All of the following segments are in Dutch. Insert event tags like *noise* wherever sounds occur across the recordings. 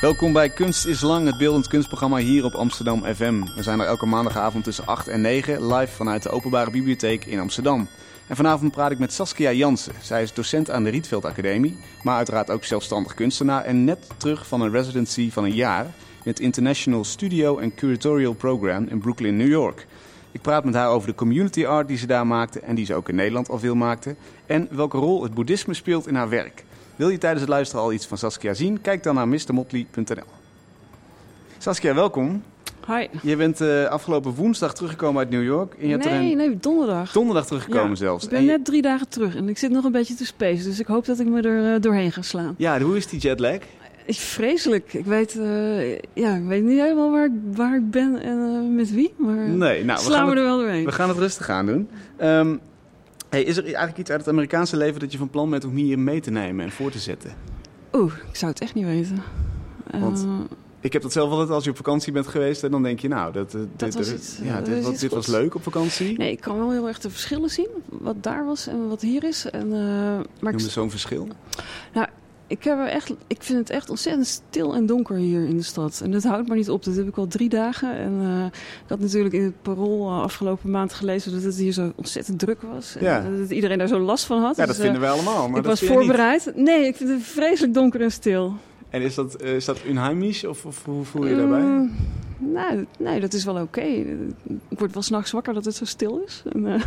Welkom bij Kunst is Lang, het beeldend kunstprogramma hier op Amsterdam FM. We zijn er elke maandagavond tussen 8 en 9 live vanuit de Openbare Bibliotheek in Amsterdam. En vanavond praat ik met Saskia Jansen. Zij is docent aan de Rietveld Academie, maar uiteraard ook zelfstandig kunstenaar en net terug van een residency van een jaar in het International Studio and Curatorial Program in Brooklyn, New York. Ik praat met haar over de community art die ze daar maakte en die ze ook in Nederland al veel maakte. En welke rol het boeddhisme speelt in haar werk. Wil je tijdens het luisteren al iets van Saskia zien? Kijk dan naar mrmotley.nl. Saskia, welkom. Hi. Je bent uh, afgelopen woensdag teruggekomen uit New York. En je nee, een... nee, donderdag. Donderdag teruggekomen ja, zelfs. Ik ben net drie dagen terug en ik zit nog een beetje te space. Dus ik hoop dat ik me er uh, doorheen ga slaan. Ja, hoe is die jetlag? Vreselijk. Ik weet, uh, ja, ik weet niet helemaal waar, waar ik ben en met wie. Maar nee, nou, slaan we, we er wel doorheen. We gaan het rustig aan doen. Um, Hey, is er eigenlijk iets uit het Amerikaanse leven dat je van plan bent om hier mee te nemen en voor te zetten? Oeh, ik zou het echt niet weten. Want uh, ik heb dat zelf altijd als je op vakantie bent geweest en dan denk je, nou, dat, dat dit, was, iets, ja, dit, wat, dit was leuk op vakantie. Nee, ik kan wel heel erg de verschillen zien, wat daar was en wat hier is. En, uh, maar Noem zo'n verschil? Nou, ik, heb echt, ik vind het echt ontzettend stil en donker hier in de stad. En dat houdt maar niet op. Dat heb ik al drie dagen. En uh, ik had natuurlijk in het parool uh, afgelopen maand gelezen dat het hier zo ontzettend druk was. Ja. En dat iedereen daar zo last van had. Ja, dat dus, vinden we allemaal. Maar ik was voorbereid. Nee, ik vind het vreselijk donker en stil. En is dat, is dat unheimisch of, of hoe voel je je daarbij? Um, nou, nee, dat is wel oké. Okay. Ik word wel s'nachts wakker dat het zo stil is. En, uh, *laughs*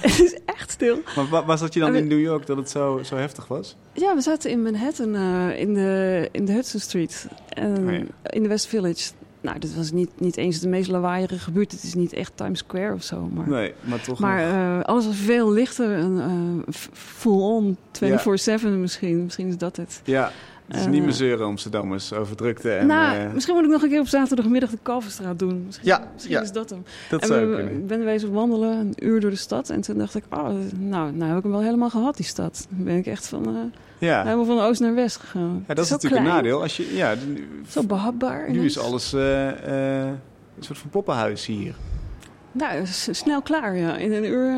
het is echt stil. Maar waar, waar zat je dan we, in New York dat het zo, zo heftig was? Ja, we zaten in Manhattan, uh, in, de, in de Hudson Street. En, oh ja. In de West Village. Nou, dit was niet, niet eens de meest lawaaierige buurt. Het is niet echt Times Square of zo. Maar, nee, maar toch Maar uh, alles was veel lichter en full on, 24-7 ja. misschien. Misschien is dat het. Ja, het is uh, niet meer zeuren Amsterdammers over drukte. En, nou, uh, misschien moet ik nog een keer op zaterdagmiddag de Kalverstraat doen. Misschien, ja, misschien ja, is dat hem. Dat en zou we, kunnen. Ik ben wezen wandelen, een uur door de stad. En toen dacht ik, oh, nou, nou heb ik hem wel helemaal gehad, die stad. Dan ben ik echt van, uh, ja. helemaal van oost naar west gegaan. Ja, dat is, is natuurlijk klein, een nadeel. Als je, ja, zo behapbaar. Nu is alles uh, een soort van poppenhuis hier. Nou, snel klaar, ja. In een uur...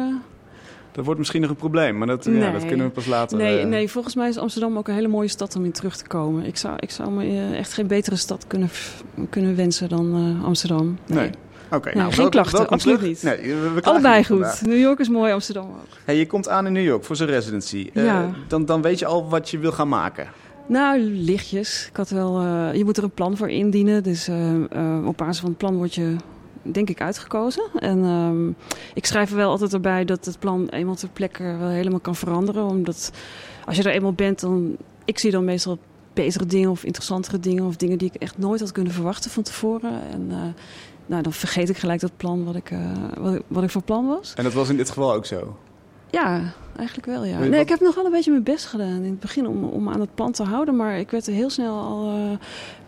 Dat wordt misschien nog een probleem, maar dat, nee. ja, dat kunnen we pas later... Nee, uh, nee, volgens mij is Amsterdam ook een hele mooie stad om in terug te komen. Ik zou, ik zou me uh, echt geen betere stad kunnen, kunnen wensen dan uh, Amsterdam. Nee. nee. Oké, okay, nou, geen klachten, absoluut terug. niet. Nee, we, we Allebei goed. Vandaag. New York is mooi, Amsterdam ook. Hey, je komt aan in New York voor zijn residency. Ja. dan, dan weet je al wat je wil gaan maken. Nou, lichtjes. Ik had wel, uh, je moet er een plan voor indienen. Dus uh, op basis van het plan word je, denk ik, uitgekozen. En um, ik schrijf er wel altijd erbij dat het plan eenmaal ter plekke wel helemaal kan veranderen. Omdat als je er eenmaal bent, dan... Ik zie dan meestal betere dingen of interessantere dingen... of dingen die ik echt nooit had kunnen verwachten van tevoren. En nou, dan vergeet ik gelijk dat plan wat ik, wat, ik, wat ik van plan was. En dat was in dit geval ook zo? Ja, eigenlijk wel, ja. Nee, ik heb nog wel een beetje mijn best gedaan in het begin om, om aan het plan te houden. Maar ik werd er heel snel al uh,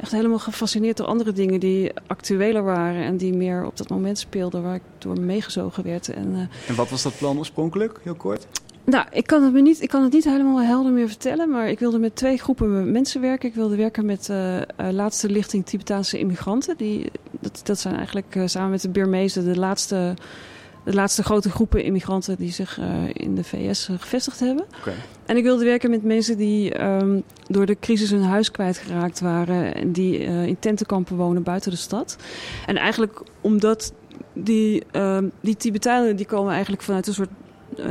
echt helemaal gefascineerd door andere dingen die actueler waren. En die meer op dat moment speelden waar ik door meegezogen werd. En, uh, en wat was dat plan oorspronkelijk, heel kort? Nou, ik kan, het me niet, ik kan het niet helemaal helder meer vertellen. Maar ik wilde met twee groepen mensen werken. Ik wilde werken met uh, laatste lichting Tibetaanse immigranten. Die, dat, dat zijn eigenlijk samen met de Birmezen de laatste de laatste grote groepen immigranten die zich uh, in de VS uh, gevestigd hebben. Okay. En ik wilde werken met mensen die um, door de crisis hun huis kwijtgeraakt waren en die uh, in tentenkampen wonen buiten de stad. En eigenlijk omdat die, die Tibetanen die komen eigenlijk vanuit een soort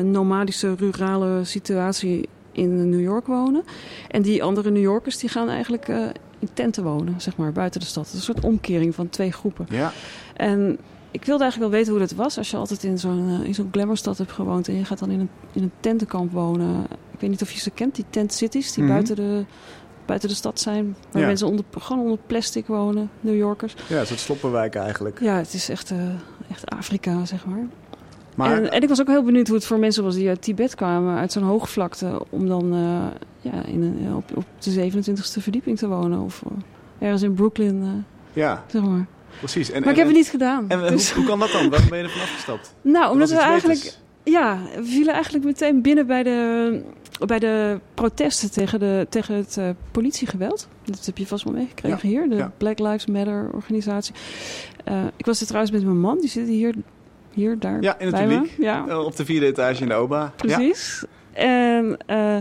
nomadische rurale situatie in New York wonen. En die andere New Yorkers die gaan eigenlijk in tenten wonen, zeg maar, buiten de stad. Het is een soort omkering van twee groepen. Ja. En ik wilde eigenlijk wel weten hoe dat was als je altijd in zo'n uh, zo'n glamourstad hebt gewoond en je gaat dan in een, in een tentenkamp wonen. Ik weet niet of je ze kent, die tent cities die Mhm. mm -hmm. buiten, de, buiten de stad zijn. Waar Ja. mensen onder, gewoon onder plastic wonen, New Yorkers. Ja, een soort sloppenwijk eigenlijk. Ja, het is echt, uh, echt Afrika, zeg maar. Maar En, en ik was ook heel benieuwd hoe het voor mensen was die uit Tibet kwamen, uit zo'n hoogvlakte, om dan uh, ja, in een, op, op de 27e verdieping te wonen. Of uh, ergens in Brooklyn, ja, zeg maar. Precies. En, Maar ik heb het niet gedaan. En, dus- hoe, hoe kan dat dan? Waarom ben je er vanaf gestapt? *laughs* Nou, omdat we eigenlijk... beters? Ja, we vielen eigenlijk meteen binnen bij de, bij de protesten tegen, de, tegen het uh, politiegeweld. Dat heb je vast wel meegekregen Ja, hier, de ja. Black Lives Matter organisatie. Uh, ik was er trouwens met mijn man, die zit hier, hier daar Ja, in het publiek. Ja, Op de vierde etage in de OBA. Precies. En uh,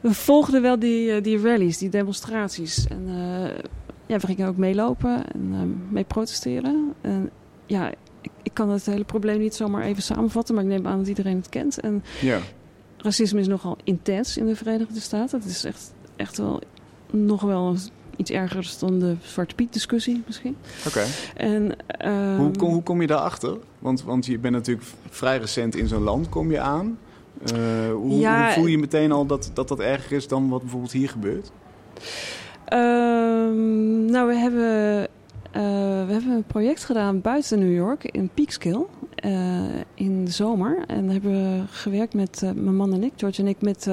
we volgden wel die, die rallies, die demonstraties. En uh, ja, we gingen ook meelopen en ehm, mee protesteren. En ja, ik, ik, kan het hele probleem niet zomaar even samenvatten, maar ik neem aan dat iedereen het kent. En ja. racisme is nogal intens in de Verenigde Staten. Het is echt, echt wel nog wel iets ergers dan de Zwarte Piet discussie misschien. Oké. En ehm, Hoe, kom, hoe kom je daarachter? Want, want je bent natuurlijk vrij recent in zo'n land, kom je aan. Eh, hoe, Ja, hoe voel je meteen al dat, dat dat erger is dan wat bijvoorbeeld hier gebeurt? Ehm, nou, we hebben, eh, we hebben een project gedaan buiten New York in Peekskill eh, in de zomer. En hebben we gewerkt met eh, mijn man en ik, George en ik, met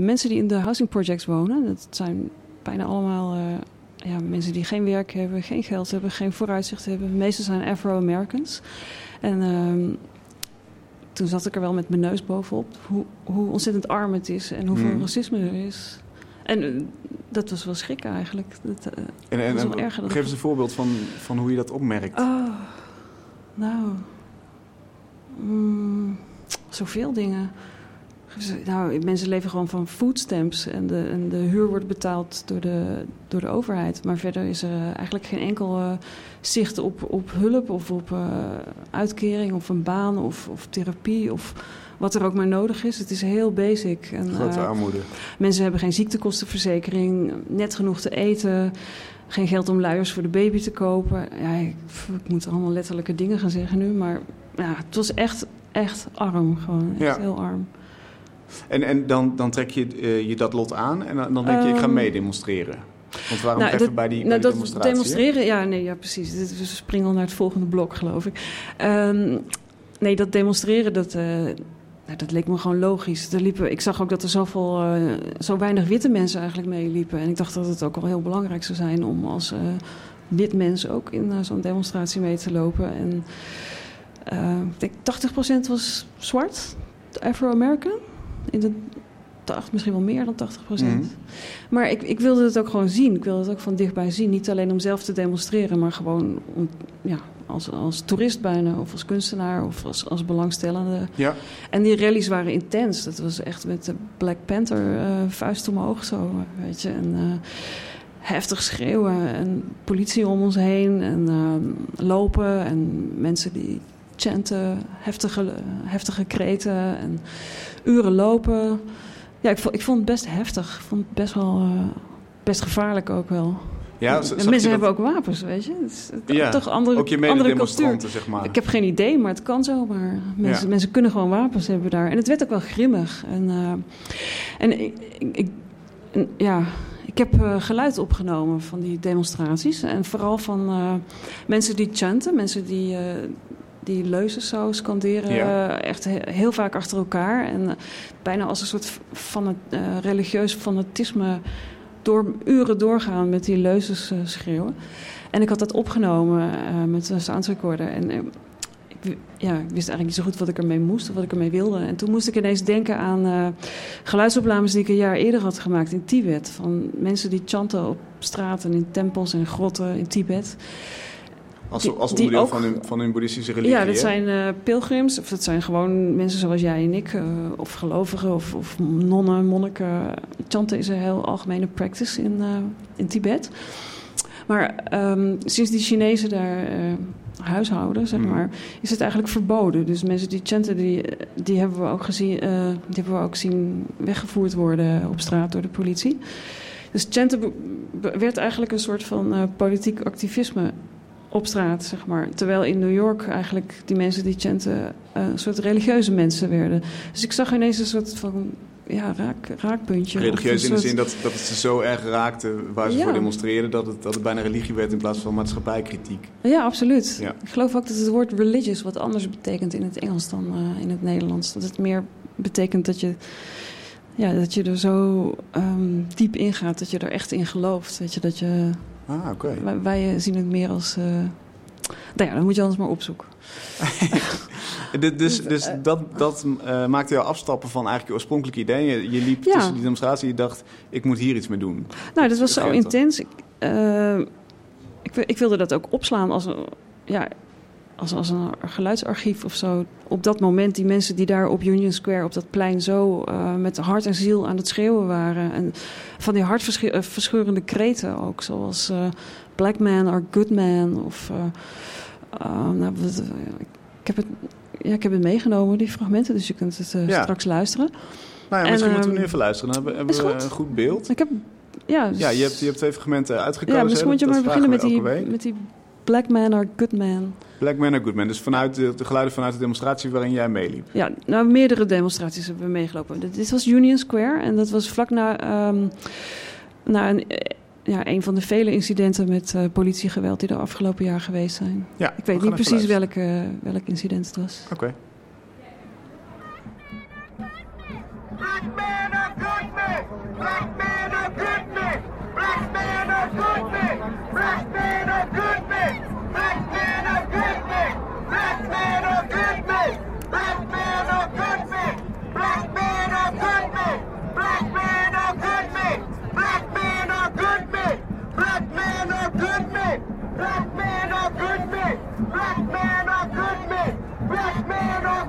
mensen die in de housing projects wonen. Dat zijn bijna allemaal ja, mensen die geen werk hebben, geen geld hebben, geen vooruitzicht hebben. De meeste zijn Afro-Americans. En ehm, toen zat ik er wel met mijn neus bovenop hoe, hoe ontzettend arm het is en hoeveel Hmm. racisme er is. En eh, dat was wel schrikken eigenlijk. Dat, eh, En, en, wel erger dan geef eens een voorbeeld van, van hoe je dat opmerkt. oh, nou, mm, zoveel dingen. Nou, mensen leven gewoon van foodstamps en de, en de huur wordt betaald door de, door de overheid. Maar verder is er eh, eigenlijk geen enkel zicht op, op hulp of op uitkering of een baan of, of therapie of wat er ook maar nodig is. Het is heel basic. En, Grote eh, armoede. Mensen hebben geen ziektekostenverzekering, net genoeg te eten, geen geld om luiers voor de baby te kopen. Ja, ik, ik moet allemaal letterlijke dingen gaan zeggen nu, maar ja, het was echt, echt arm, gewoon echt Ja. heel arm. En, en dan, dan trek je je je dat lot aan en dan, dan denk je, ik ga Ehm, meedemonstreren. Want waarom nou, even dat- bij die, bij Nou, die dat demonstratie? demonstreren, ja, nee, ja, precies. We springen al naar het volgende blok, geloof ik. Ehm, nee, dat demonstreren, dat, eh, nou, dat leek me gewoon logisch. Er liepen, ik zag ook dat er zoveel, eh, zo weinig witte mensen eigenlijk meeliepen. En ik dacht dat het ook wel heel belangrijk zou zijn om als eh, wit mens ook in eh, zo'n demonstratie mee te lopen. En ik denk 80% was zwart, Afro-American. In de tacht- misschien wel meer dan 80%. Mhm. Maar ik, ik wilde het ook gewoon zien. Ik wilde het ook van dichtbij zien. Niet alleen om zelf te demonstreren, maar gewoon om, ja, als, als toerist bijna. Of als kunstenaar of als, als belangstellende. Ja, En die rallies waren intens. Dat was echt met de Black Panther eh, vuist omhoog zo, weet je. En eh, heftig schreeuwen en politie om ons heen. En eh, lopen en mensen die chanten, heftige, heftige kreten en uren lopen. Ja, ik vond, ik vond het best heftig. Ik vond het best wel... best gevaarlijk ook wel. Ja mensen dat- hebben ook wapens, weet je. Het is Ja, toch andere, ook je andere cultuur. zeg maar. Ik heb geen idee, maar het kan zomaar. Mensen, Ja. mensen kunnen gewoon wapens hebben daar. En het werd ook wel grimmig. En, eh, en ik, ik, en, ja, ik heb eh, geluid opgenomen van die demonstraties. En vooral van eh, mensen die chanten, mensen die, die leuzen zo scanderen. Ja. echt he- heel vaak achter elkaar. En bijna als een soort van het religieus fanatisme door uren doorgaan met die leuzes eh, schreeuwen. En ik had dat opgenomen eh, met een soundrecorder. En eh, ik, ja, ik wist eigenlijk niet zo goed wat ik ermee moest of wat ik ermee wilde. En toen moest ik ineens denken aan geluidsopnames die ik een jaar eerder had gemaakt in Tibet. Van mensen die chanten op straten, in tempels en grotten in Tibet. Als, die- als onderdeel ook- van, hun, van hun boeddhistische religie. Ja, dat hè? zijn eh, pilgrims, of dat zijn gewoon mensen zoals jij en ik, eh, of gelovigen, of, of nonnen, monniken. Chanten is een heel algemene practice in, eh, in Tibet. Maar ehm, sinds die Chinezen daar huishouden, zeg Mhm. maar, is het eigenlijk verboden. Dus mensen die chanten, die, die, hebben, we ook gezien, die hebben we ook zien weggevoerd worden op straat door de politie. Dus chanten werd eigenlijk een soort van politiek activisme op straat, zeg maar. Terwijl in New York eigenlijk die mensen die chanten eh, een soort religieuze mensen werden. Dus ik zag ineens een soort van ja, raak, raakpuntje. Religieus in de zin dat, dat het ze zo erg raakte waar ze Ja. voor demonstreerden... Dat het, dat het bijna religie werd in plaats van maatschappijkritiek. Ja, absoluut. Ja. Ik geloof ook dat het woord religious wat anders betekent in het Engels dan eh, in het Nederlands. Dat het meer betekent dat je, ja, dat je er zo ehm, diep in gaat, dat je er echt in gelooft. Weet je, dat je, Ah, oké. wij, wij zien het meer als... eh, nou ja, dan moet je anders maar opzoeken. *laughs* Dus, dus, eh, dat, dat eh, maakte jou afstappen van eigenlijk je oorspronkelijke idee. Je, je liep Ja. tussen die demonstratie en je dacht, ik moet hier iets mee doen. Nou, dat was zo intens. Ik, eh, ik wilde dat ook opslaan als een. Ja, als, als een geluidsarchief of zo. Op dat moment, die mensen die daar op Union Square, op dat plein, zo uh, met hart en ziel aan het schreeuwen waren. En van die hartverscheurende kreten ook, zoals uh, Black Man or Good Man. Of, uh, nou, ik, heb het, ja, ik heb het meegenomen, die fragmenten, dus je kunt het ja. straks luisteren. Nou ja, misschien en, moeten we nu even luisteren. Dan hebben, hebben we een goed beeld. Ik heb, ja, ja je, hebt, je hebt twee fragmenten uitgekozen. Ja, misschien moet je maar beginnen met die, met die Black Man or Good Man. Black Man or Good Man. Dus vanuit de, de, geluiden vanuit de demonstratie waarin jij meeliep. Ja, nou meerdere demonstraties hebben we meegelopen. Dit was Union Square en dat was vlak na, um, na een, ja, een van de vele incidenten met uh, politiegeweld die er afgelopen jaar geweest zijn. Ja, Ik weet niet precies welke, welk incident het was. Oké. Okay. Black man or good man! Black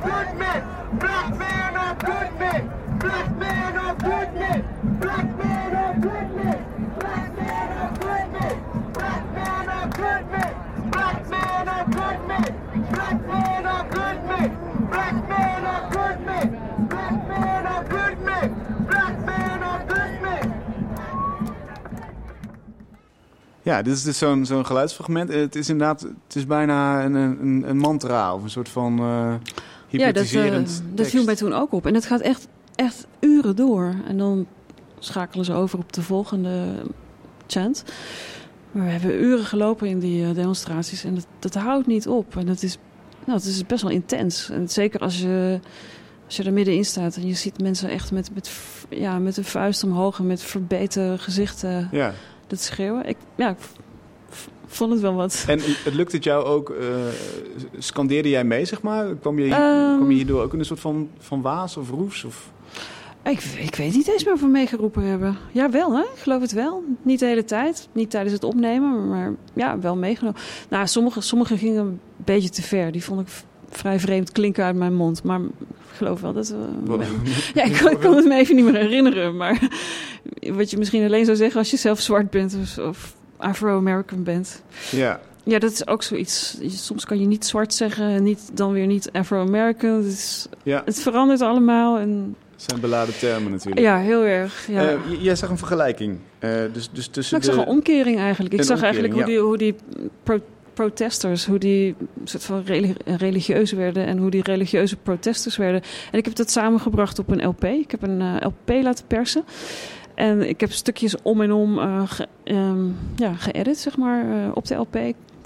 Black man or good man! Black man or good man! Black man or good man! Ja, dit is dus zo'n zo'n geluidsfragment. Het is inderdaad, het is bijna een, een, een mantra of een soort van uh, hypnotiserend Ja, dat, uh, dat viel mij toen ook op. En het gaat echt echt uren door. En dan schakelen ze over op de volgende chant. Maar we hebben uren gelopen in die eh, demonstraties en dat, dat houdt niet op. En dat is, nou, het is best wel intens. En zeker als je, als je er middenin staat en je ziet mensen echt met, met, ja, met een vuist omhoog en met verbeten gezichten ja. dat schreeuwen. Ik, ja, ik vond het wel wat. En het lukt het jou ook, uh, scandeerde jij mee, zeg maar? Kwam je, um, kwam je hierdoor ook in een soort van, van waas of roes? Of? Ik, ik weet niet eens meer of we meegeroepen hebben. Ja, wel hè? Ik geloof het wel. Niet de hele tijd. Niet tijdens het opnemen, maar ja, wel meegenomen. Nou, sommige, sommige gingen een beetje te ver. Die vond ik vrij vreemd klinken uit mijn mond. Maar ik geloof wel dat we... *laughs* ja, ik, ik kan het me even niet meer herinneren. Maar wat je misschien alleen zou zeggen als je zelf zwart bent of, of Afro-American bent. Ja. Ja, dat is ook zoiets. Soms kan je niet zwart zeggen, niet, dan weer niet Afro-American. Het, ja. het verandert allemaal. En het zijn beladen termen natuurlijk. Ja, heel erg. Ja. Uh, jij zag een vergelijking. Uh, dus, dus tussen nou, ik zag een omkering eigenlijk. Ik zag eigenlijk hoe die, hoe die pro protesters, hoe die soort van religieus werden en hoe die religieuze protesters werden. En ik heb dat samengebracht op een LP. Ik heb een uh, LP laten persen. En ik heb stukjes om en om ge, um, ja, geëdit, zeg maar, op de LP.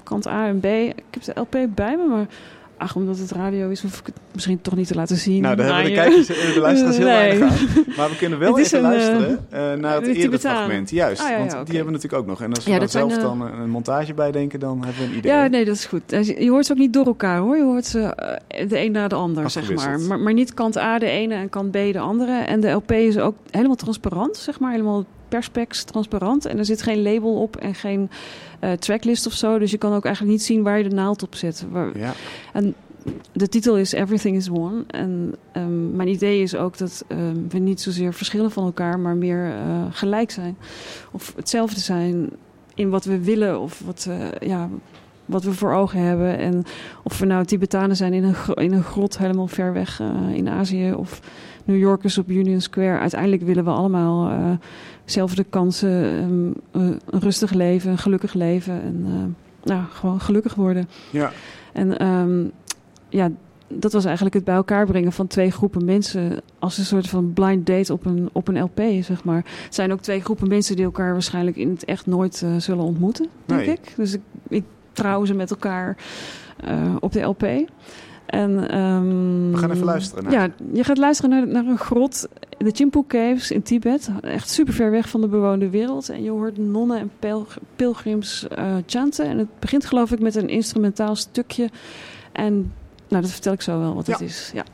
Kant A en B. Ik heb de LP bij me, maar ach, omdat het radio is, hoef ik het misschien toch niet te laten zien. Nou, daar hebben de kijkers en de luisteraars heel nee. weinig aan. Maar we kunnen wel *laughs* even een, luisteren uh, naar het eerdere fragment. Juist, ah, ja, ja, want okay. die hebben we natuurlijk ook nog. En als we ja, dan zelf zijn, dan een montage bij denken, dan hebben we een idee. Ja, nee, dat is goed. Je hoort ze ook niet door elkaar hoor. Je hoort ze de een na de ander, zeg maar. maar. Maar niet kant A de ene en kant B de andere. En de LP is ook helemaal transparant, zeg maar. Helemaal perspex transparant. En er zit geen label op en geen uh, tracklist of zo. Dus je kan ook eigenlijk niet zien waar je de naald op zet. Waar, ja. En de titel is Everything is One. En um, mijn idee is ook dat um, we niet zozeer verschillen van elkaar, maar meer uh, gelijk zijn. Of hetzelfde zijn in wat we willen of wat, uh, ja, wat we voor ogen hebben. En of we nou Tibetanen zijn in een, in een grot helemaal ver weg uh, in Azië of New Yorkers op Union Square. Uiteindelijk willen we allemaal zelfde kansen, um, een rustig leven, een gelukkig leven en uh, nou, gewoon gelukkig worden. Ja. En um, ja, dat was eigenlijk het bij elkaar brengen van twee groepen mensen als een soort van blind date op een, op een LP, zeg maar. Het zijn ook twee groepen mensen die elkaar waarschijnlijk in het echt nooit uh, zullen ontmoeten, denk nee. ik. Dus ik, ik trouw ze met elkaar uh, op de LP. En, um, We gaan even luisteren naar. Ja, je gaat luisteren naar, naar een grot, de Chimpu Caves in Tibet. Echt super ver weg van de bewoonde wereld. En je hoort nonnen en pilgrims uh, chanten. En het begint geloof ik met een instrumentaal stukje. En nou, dat vertel ik zo wel wat ja. het is. Ja.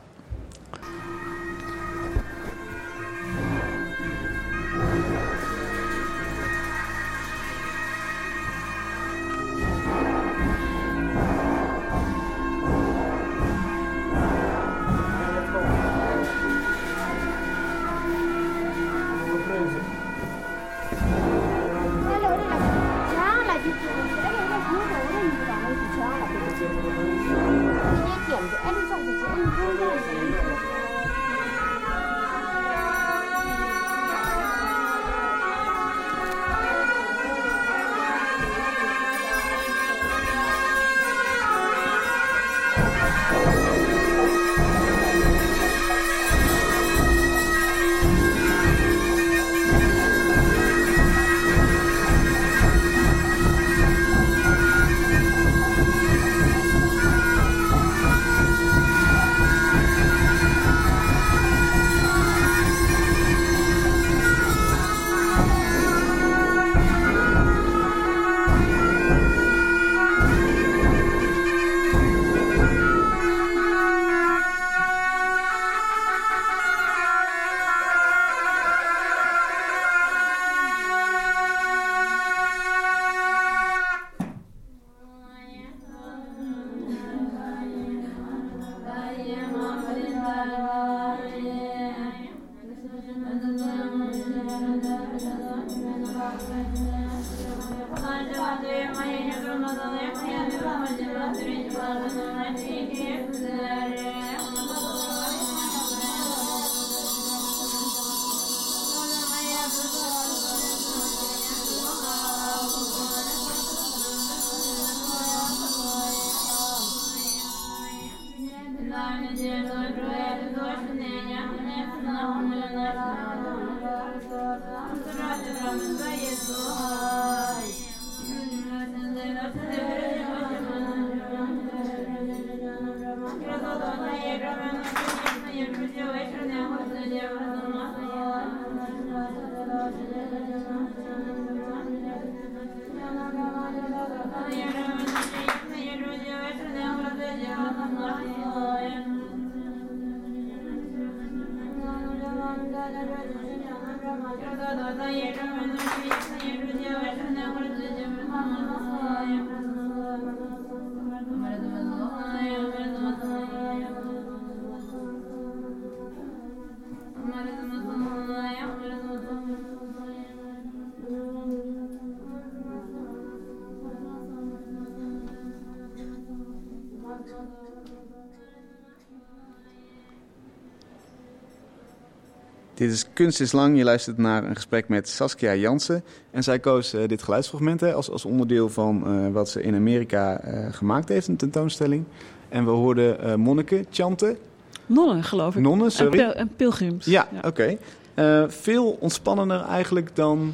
Dit is Kunst is Lang. Je luistert naar een gesprek met Saskia Jansen. En zij koos uh, dit geluidsfragment hè, als, als onderdeel van uh, wat ze in Amerika uh, gemaakt heeft, een tentoonstelling. En we hoorden monniken chanten. Nonnen, geloof ik. Nonnen, sorry. En, pil en pilgrims. Ja, ja. oké. Okay. veel ontspannender eigenlijk dan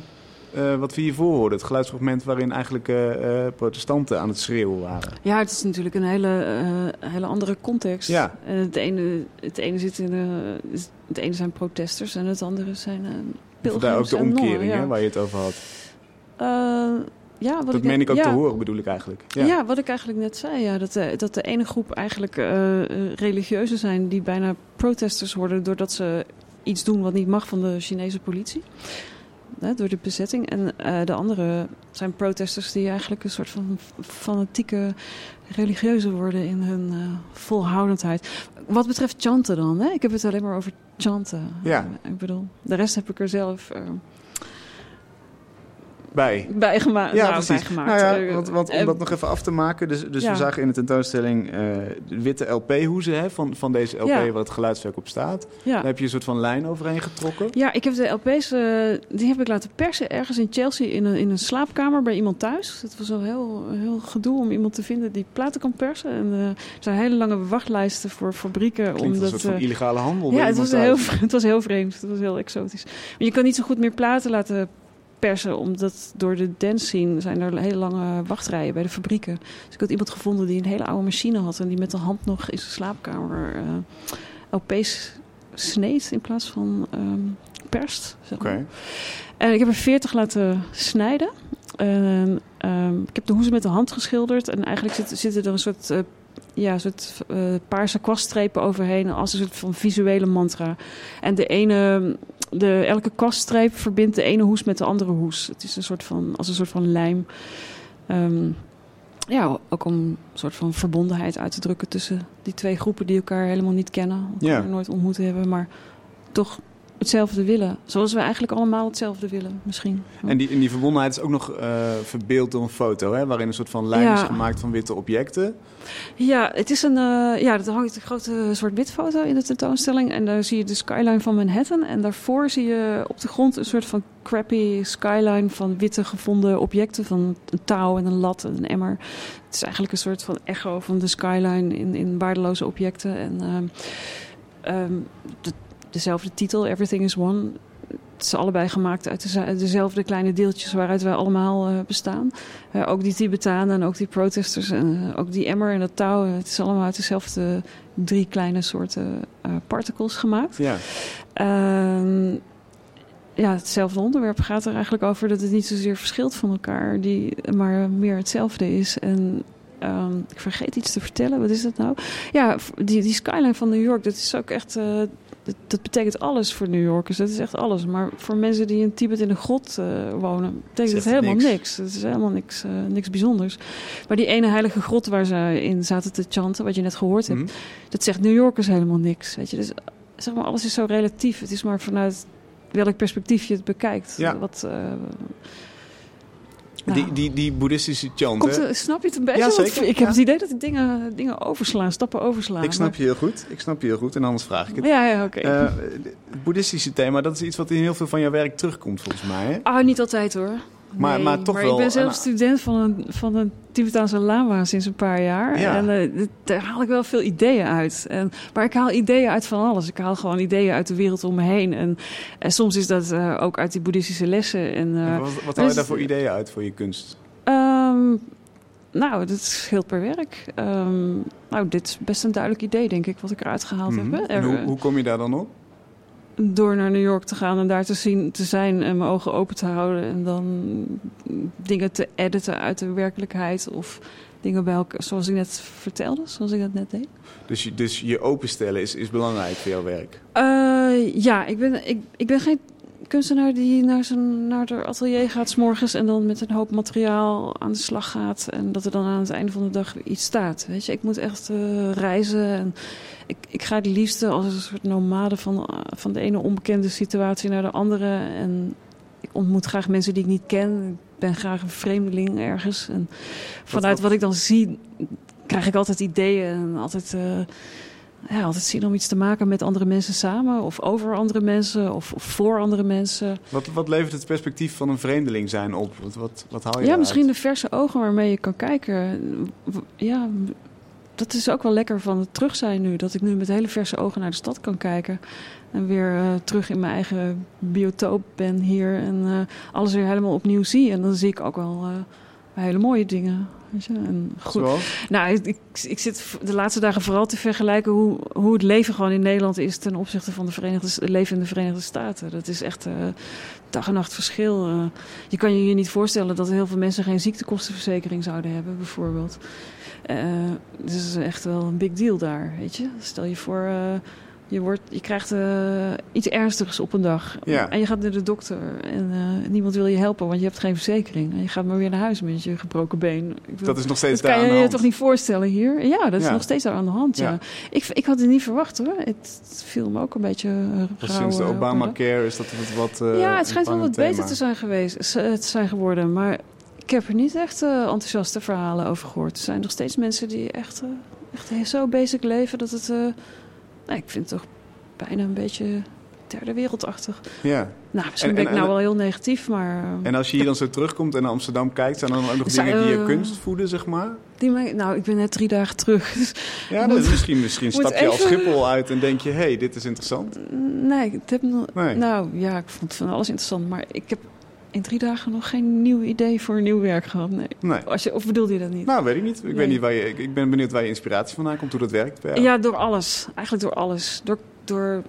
uh, wat we hiervoor hoorden. Het geluidsfragment waarin eigenlijk uh, uh, protestanten aan het schreeuwen waren. Ja, het is natuurlijk een hele, hele andere context. Ja. het, ene, het ene zit in het ene zijn protesters en het andere zijn pilgrims. Vandaar ook de omkering nonnen, ja. hè, waar je het over had. ja, wat dat ik meen ik ook ja. te horen, bedoel ik eigenlijk. Ja. ja. wat ik eigenlijk net zei. Ja, dat, de, dat de ene groep eigenlijk religieuzen zijn die bijna protesters worden doordat ze iets doen wat niet mag van de Chinese politie hè, door de bezetting. En uh, de andere zijn protesters die eigenlijk een soort van fanatieke religieuze worden in hun uh, volhoudendheid. Wat betreft chanten dan, hè? ik heb het alleen maar over chanten. Ja. Ik bedoel, de rest heb ik er zelf bij. Bijgemaakt. Ja, nou, precies. bijgemaakt. Nou ja, want, want om dat nog even af te maken. Dus, dus ja. we zagen in de tentoonstelling uh, de witte LP-hoezen van, van deze LP, waar het geluidswerk op staat. Daar heb je een soort van lijn overheen getrokken. Ja, ik heb de LP's, uh, die heb ik laten persen ergens in Chelsea in een, in een slaapkamer bij iemand thuis. Het was al heel, heel gedoe om iemand te vinden die platen kan persen. En uh, er zijn hele lange wachtlijsten voor fabrieken. Klinkt omdat, een soort van illegale handel. ja, het was, heel, *laughs* het was heel vreemd. Het was heel exotisch. Maar je kan niet zo goed meer platen laten persen, omdat door de dance scene zijn er hele lange wachtrijen bij de fabrieken. Dus ik had iemand gevonden die een hele oude machine had en die met de hand nog in zijn slaapkamer uh, LP's sneed in plaats van um, perst. Zeg maar. En ik heb er 40 laten snijden. En, um, ik heb de hoezen met de hand geschilderd en eigenlijk zit, zitten er een soort uh, ja, een soort uh, paarse kwaststrepen overheen als een soort van visuele mantra. En de ene, de, elke kwaststreep verbindt de ene hoes met de andere hoes. Het is een soort van, als een soort van lijm. Um, ja, ook om een soort van verbondenheid uit te drukken tussen die twee groepen die elkaar helemaal niet kennen, elkaar Ja. nooit ontmoet hebben, maar toch hetzelfde willen. Zoals we eigenlijk allemaal hetzelfde willen, misschien. En die, en die verbondenheid is ook nog uh, verbeeld door een foto, hè, waarin een soort van lijn Ja. is gemaakt van witte objecten. Ja, het is een, uh, ja, er hangt een grote zwart-wit foto in de tentoonstelling. En daar zie je de skyline van Manhattan. En daarvoor zie je op de grond een soort van crappy skyline van witte gevonden objecten. Van een touw en een lat en een emmer. Het is eigenlijk een soort van echo van de skyline in, in waardeloze objecten. En uh, um, dezelfde titel, Everything is One. Het is allebei gemaakt uit de, dezelfde kleine deeltjes waaruit wij allemaal uh, bestaan. Uh, ook die Tibetanen en ook die protesters en uh, ook die emmer en dat touw. Het is allemaal uit dezelfde drie kleine soorten particles gemaakt. Ja. Ehm, ja, hetzelfde onderwerp gaat er eigenlijk over dat het niet zozeer verschilt van elkaar, die, maar meer hetzelfde is. En um, ik vergeet iets te vertellen. Wat is dat nou? Ja, die, die skyline van New York, dat is ook echt. Uh, dat, dat, betekent alles voor New Yorkers. Dat is echt alles. Maar voor mensen die in Tibet in de grot uh, wonen, betekent het helemaal niks. niks. Het is helemaal niks, uh, niks bijzonders. Maar die ene heilige grot waar ze in zaten te chanten, wat je net gehoord hebt, Mhm. dat zegt New Yorkers helemaal niks. Weet je? Dus zeg maar, alles is zo relatief. Het is maar vanuit welk perspectief je het bekijkt. Ja. Wat, uh, die, die, die boeddhistische chant, Komt, hè? snap je het een beetje? Ja, zeker. Ik heb Ja. het idee dat ik dingen, dingen overslaan, stappen overslaan. Ik snap maar- je heel goed. Ik snap je heel goed. En anders vraag ik het. Ja, ja, oké. Eh, het boeddhistische thema, dat is iets wat in heel veel van jouw werk terugkomt, volgens mij. Hè? Ah, niet altijd hoor. Maar- Nee, maar toch wel ik ben zelf student van een, van een Tibetaanse lama sinds een paar jaar. Ja. En eh, daar haal ik wel veel ideeën uit. En, maar ik haal ideeën uit van alles. Ik haal gewoon ideeën uit de wereld om me heen. En, en soms is dat eh, ook uit die boeddhistische lessen. En, eh, wat, wat haal je dus- daar voor ideeën uit voor je kunst? ehm, nou, dat scheelt per werk. Ehm, nou, dit is best een duidelijk idee, denk ik, wat ik eruit gehaald Mhm. heb. En hoe, hoe kom je daar dan op? Door naar New York te gaan en daar te, zien, te zijn en mijn ogen open te houden. En dan dingen te editen uit de werkelijkheid. Of dingen bij elkaar, zoals ik net vertelde, zoals ik dat net deed. Dus je, dus je openstellen is, is belangrijk voor jouw werk. Eh, ja, ik ben, ik, ik ben geen kunstenaar die naar, zijn, naar haar atelier gaat s'morgens en dan met een hoop materiaal aan de slag gaat. En dat er dan aan het einde van de dag iets staat. Weet je, ik moet echt eh, reizen. En ik, ik ga het liefste als een soort nomade van, eh, van de ene onbekende situatie naar de andere. En ik ontmoet graag mensen die ik niet ken. Ik ben graag een vreemdeling ergens. En vanuit wat- wat ik dan zie, krijg ik altijd ideeën en altijd. eh, ja, altijd zin om iets te maken met andere mensen samen, of over andere mensen, of, of voor andere mensen. Wat, wat levert het perspectief van een vreemdeling zijn op? Wat, wat, wat haal je Ja, misschien de verse ogen waarmee je kan kijken. Ja, dat is ook wel lekker van het terug zijn nu. Dat ik nu met hele verse ogen naar de stad kan kijken. En weer eh, terug in mijn eigen biotoop ben hier. En eh, alles weer helemaal opnieuw zie. En dan zie ik ook wel eh, hele mooie dingen. Weet je? En goed, Zoals? Nou, ik, ik, zit de laatste dagen vooral te vergelijken hoe, hoe het leven gewoon in Nederland is ten opzichte van de Verenigde, het leven in de Verenigde Staten. Dat is echt eh, dag en nacht verschil. Eh, je kan je hier niet voorstellen dat heel veel mensen geen ziektekostenverzekering zouden hebben, bijvoorbeeld. Eh dus het is echt wel een big deal daar, weet je. Stel je voor, je, wordt, je krijgt eh, iets ernstigs op een dag. Ja. En je gaat naar de dokter en eh, niemand wil je helpen, want je hebt geen verzekering. En je gaat maar weer naar huis met je gebroken been. Ik bedoel, Dat is nog steeds dat daar kan aan je de je hand. toch niet voorstellen hier? Ja, dat is Ja. nog steeds daar aan de hand. Ja. Ja. Ik, ik had het niet verwacht hoor. Het, het viel me ook een beetje uh, Pas Sinds de Obamacare is dat wat... wat eh, ja, het schijnt wel wat thema. beter te zijn geweest, te zijn geworden. Maar ik heb er niet echt eh, enthousiaste verhalen over gehoord. Er zijn nog steeds mensen die echt, eh, echt zo basic leven dat het... nou, ik vind het toch bijna een beetje derde wereldachtig. Ja. Nou, misschien En- ben en- ik nou wel heel negatief, maar... eh, En als je hier dan zo terugkomt en naar Amsterdam kijkt... zijn er dan ook nog dingen die je eh, kunst voeden, zeg maar? die nou, ik ben net drie dagen terug. Dus Ja, moet- is misschien, misschien stap je als even- Schiphol uit en denk je... hé, hey, dit is interessant. Nee, ik heb nog, Nee. nou ja, ik vond van alles interessant, maar ik heb in drie dagen nog geen nieuw idee voor een nieuw werk gehad. Nee. Nee. Als je, of bedoelde je dat niet? Nou, weet ik niet. Ik, Nee. weet niet waar je, ik, ik ben benieuwd waar je inspiratie vandaan komt, hoe dat werkt bij ja, door alles. Eigenlijk door alles. Door, door,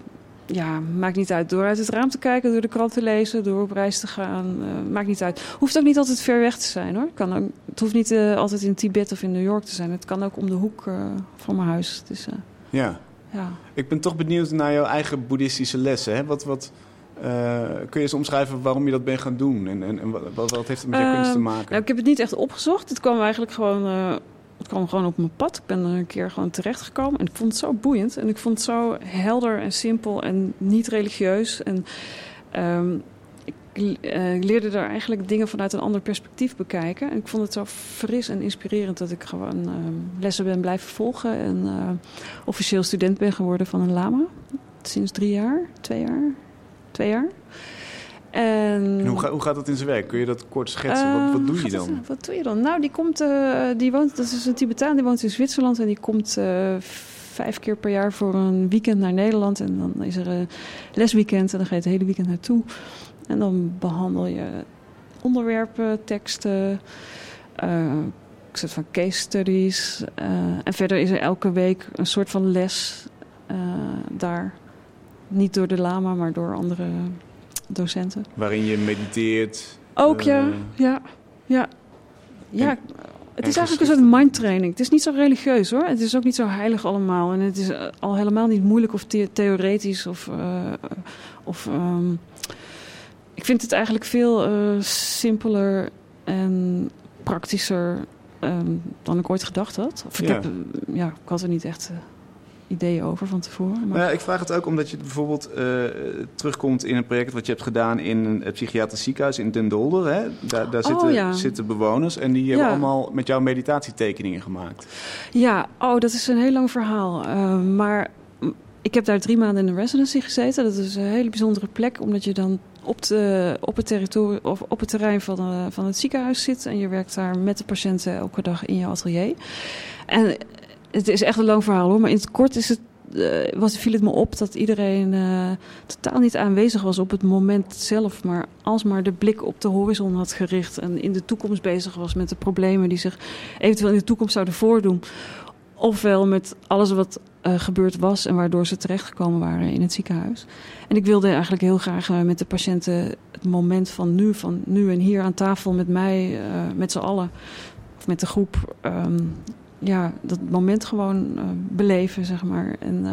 ja, maakt niet uit. Door uit het raam te kijken, door de krant te lezen, door op reis te gaan. eh, maakt niet uit. Hoeft ook niet altijd ver weg te zijn hoor. Kan ook, het hoeft niet eh, altijd in Tibet of in New York te zijn. Het kan ook om de hoek eh, van mijn huis. Dus, Ja. ja. Ik ben toch benieuwd naar jouw eigen boeddhistische lessen. Hè? Wat, wat, eh, kun je eens omschrijven waarom je dat bent gaan doen? En, en, en wat, wat, heeft het met je kunst te Ehm, maken? Nou, ik heb het niet echt opgezocht. Het kwam eigenlijk gewoon, eh, het kwam gewoon op mijn pad. Ik ben er een keer gewoon terechtgekomen. En ik vond het zo boeiend. En ik vond het zo helder en simpel en niet religieus. En ehm, ik eh, leerde daar eigenlijk dingen vanuit een ander perspectief bekijken. En ik vond het zo fris en inspirerend dat ik gewoon ehm, lessen ben blijven volgen. En officieel student ben geworden van een lama. Sinds drie jaar, twee jaar, twee jaar. En, En hoe, ga- hoe gaat dat in zijn werk? Kun je dat kort schetsen? wat, wat eh, doe je dan? wat doe je dan? Nou, die komt, eh, die woont, dat is een Tibetaan, die woont in Zwitserland en die komt eh, vijf keer per jaar voor een weekend naar Nederland. En dan is er een lesweekend en dan ga je het hele weekend naartoe. En dan behandel je onderwerpen, teksten, een soort van case studies. en verder is er elke week een soort van les daar. Niet door de lama, maar door andere docenten. Waarin je mediteert. Ook Eh, ja, ja, ja. Ja, en- het is en eigenlijk een soort mindtraining. Het is niet zo religieus hoor. Het is ook niet zo heilig allemaal. En het is eh, al helemaal niet moeilijk of the- theoretisch. Of, eh, of, ehm, ik vind het eigenlijk veel eh, simpeler en praktischer ehm, dan ik ooit gedacht had. Of ik, Ja. heb, eh, ja, ik had er niet echt... eh, ideeën over van tevoren. Maar... Nou ja, ik vraag het ook omdat je bijvoorbeeld uh, terugkomt in een project wat je hebt gedaan in een psychiatrisch ziekenhuis in Den Dolder. Hè? Daar, daar zitten, oh, zitten, bewoners en die hebben allemaal met jou meditatietekeningen gemaakt. Ja, oh, dat is een heel lang verhaal. Uh, maar ik heb daar drie maanden in de residency gezeten. Dat is een hele bijzondere plek, omdat je dan op, de, op het territorium of op het terrein van, de, van het ziekenhuis zit. En je werkt daar met de patiënten elke dag in je atelier. En het is echt een lang verhaal hoor, maar in het kort is het, uh, was, viel het me op dat iedereen uh, totaal niet aanwezig was op het moment zelf, maar alsmaar de blik op de horizon had gericht en in de toekomst bezig was met de problemen die zich eventueel in de toekomst zouden voordoen. Ofwel met alles wat uh, gebeurd was en waardoor ze terechtgekomen waren in het ziekenhuis. En ik wilde eigenlijk heel graag met de patiënten het moment van nu, van nu en hier aan tafel met mij, met z'n allen, met de groep, um, ja, dat moment gewoon uh, beleven, zeg maar. En uh,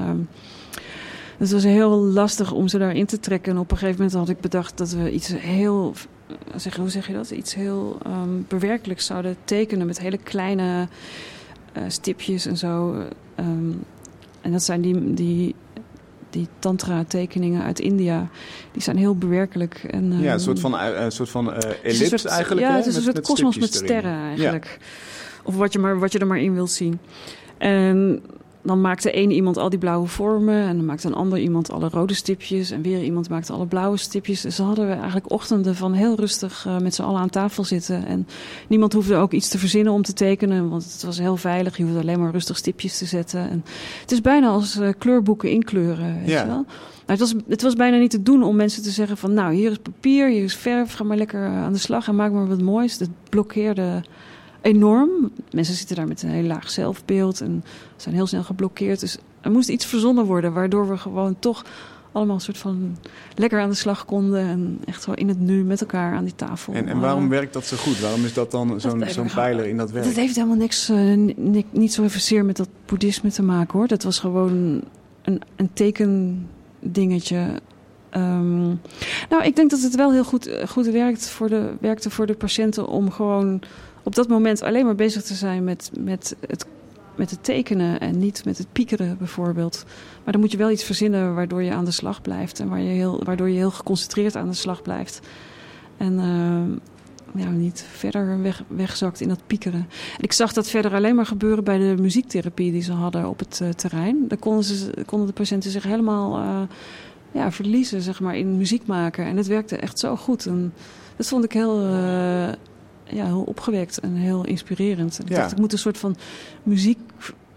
het was heel lastig om ze daarin te trekken. En op een gegeven moment had ik bedacht dat we iets heel, zeg, hoe zeg je dat? Iets heel um, bewerkelijks zouden tekenen met hele kleine uh, stipjes en zo. Um, en dat zijn die, die die tantra-tekeningen uit India, die zijn heel bewerkelijk. En, ja, een soort van, een soort van ellipse eigenlijk. Ja, het is een soort kosmos met, met sterren eigenlijk. Ja. Of wat je, maar, wat je er maar in wilt zien. En dan maakte één iemand al die blauwe vormen. En dan maakte een ander iemand alle rode stipjes. En weer iemand maakte alle blauwe stipjes. Dus hadden we eigenlijk ochtenden van heel rustig uh, met z'n allen aan tafel zitten. En niemand hoefde ook iets te verzinnen om te tekenen. Want het was heel veilig. Je hoefde alleen maar rustig stipjes te zetten. En het is bijna als uh, kleurboeken inkleuren. Weet ja. je wel? Maar het, was, het was bijna niet te doen om mensen te zeggen van... nou, hier is papier, hier is verf. Ga maar lekker aan de slag en maak maar wat moois. Het blokkeerde enorm. Mensen zitten daar met een heel laag zelfbeeld en zijn heel snel geblokkeerd. Dus er moest iets verzonnen worden, waardoor we gewoon toch allemaal een soort van lekker aan de slag konden. En echt zo in het nu met elkaar aan die tafel. En, en waarom werkt dat zo goed? Waarom is dat dan zo'n zo'n pijler in dat werk? Dat heeft helemaal niks, uh, niet zo zeer met dat boeddhisme te maken hoor. Dat was gewoon een, een tekendingetje. Um, nou, ik denk dat het wel heel goed, goed werkt voor de, werkte voor de patiënten om gewoon op dat moment alleen maar bezig te zijn met, met, het, met het tekenen en niet met het piekeren bijvoorbeeld. Maar dan moet je wel iets verzinnen waardoor je aan de slag blijft en waar je heel, waardoor je heel geconcentreerd aan de slag blijft. En uh, ja, niet verder weg, wegzakt in dat piekeren. En ik zag dat verder alleen maar gebeuren bij de muziektherapie die ze hadden op het uh, terrein. Daar konden, ze, konden de patiënten zich helemaal uh, ja, verliezen zeg maar, in muziek maken. En het werkte echt zo goed. En dat vond ik heel ja, heel opgewekt en heel inspirerend. Ik dacht, ik moet een soort van muziek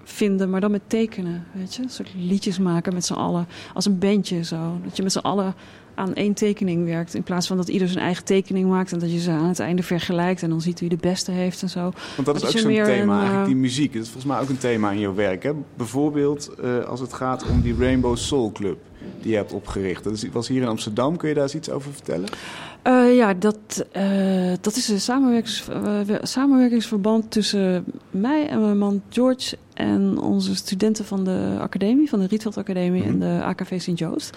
vinden, maar dan met tekenen, weet je? Een soort liedjes maken met z'n allen, als een bandje zo. Dat je met z'n allen aan één tekening werkt. In plaats van dat ieder zijn eigen tekening maakt en dat je ze aan het einde vergelijkt en dan ziet wie de beste heeft en zo. Want dat is ook zo'n thema, eigenlijk, eh, die muziek. Dat is volgens mij ook een thema in jouw werk. Hè? Bijvoorbeeld uh, als het gaat om die Rainbow Soul Club die je hebt opgericht. Dat was hier in Amsterdam. Kun je daar eens iets over vertellen? Uh, ja, dat, uh, dat is een samenwerkings, uh, samenwerkingsverband tussen mij en mijn man George en onze studenten van de academie, van de Rietveld Academie mm -hmm. en de AKV Sint-Joost.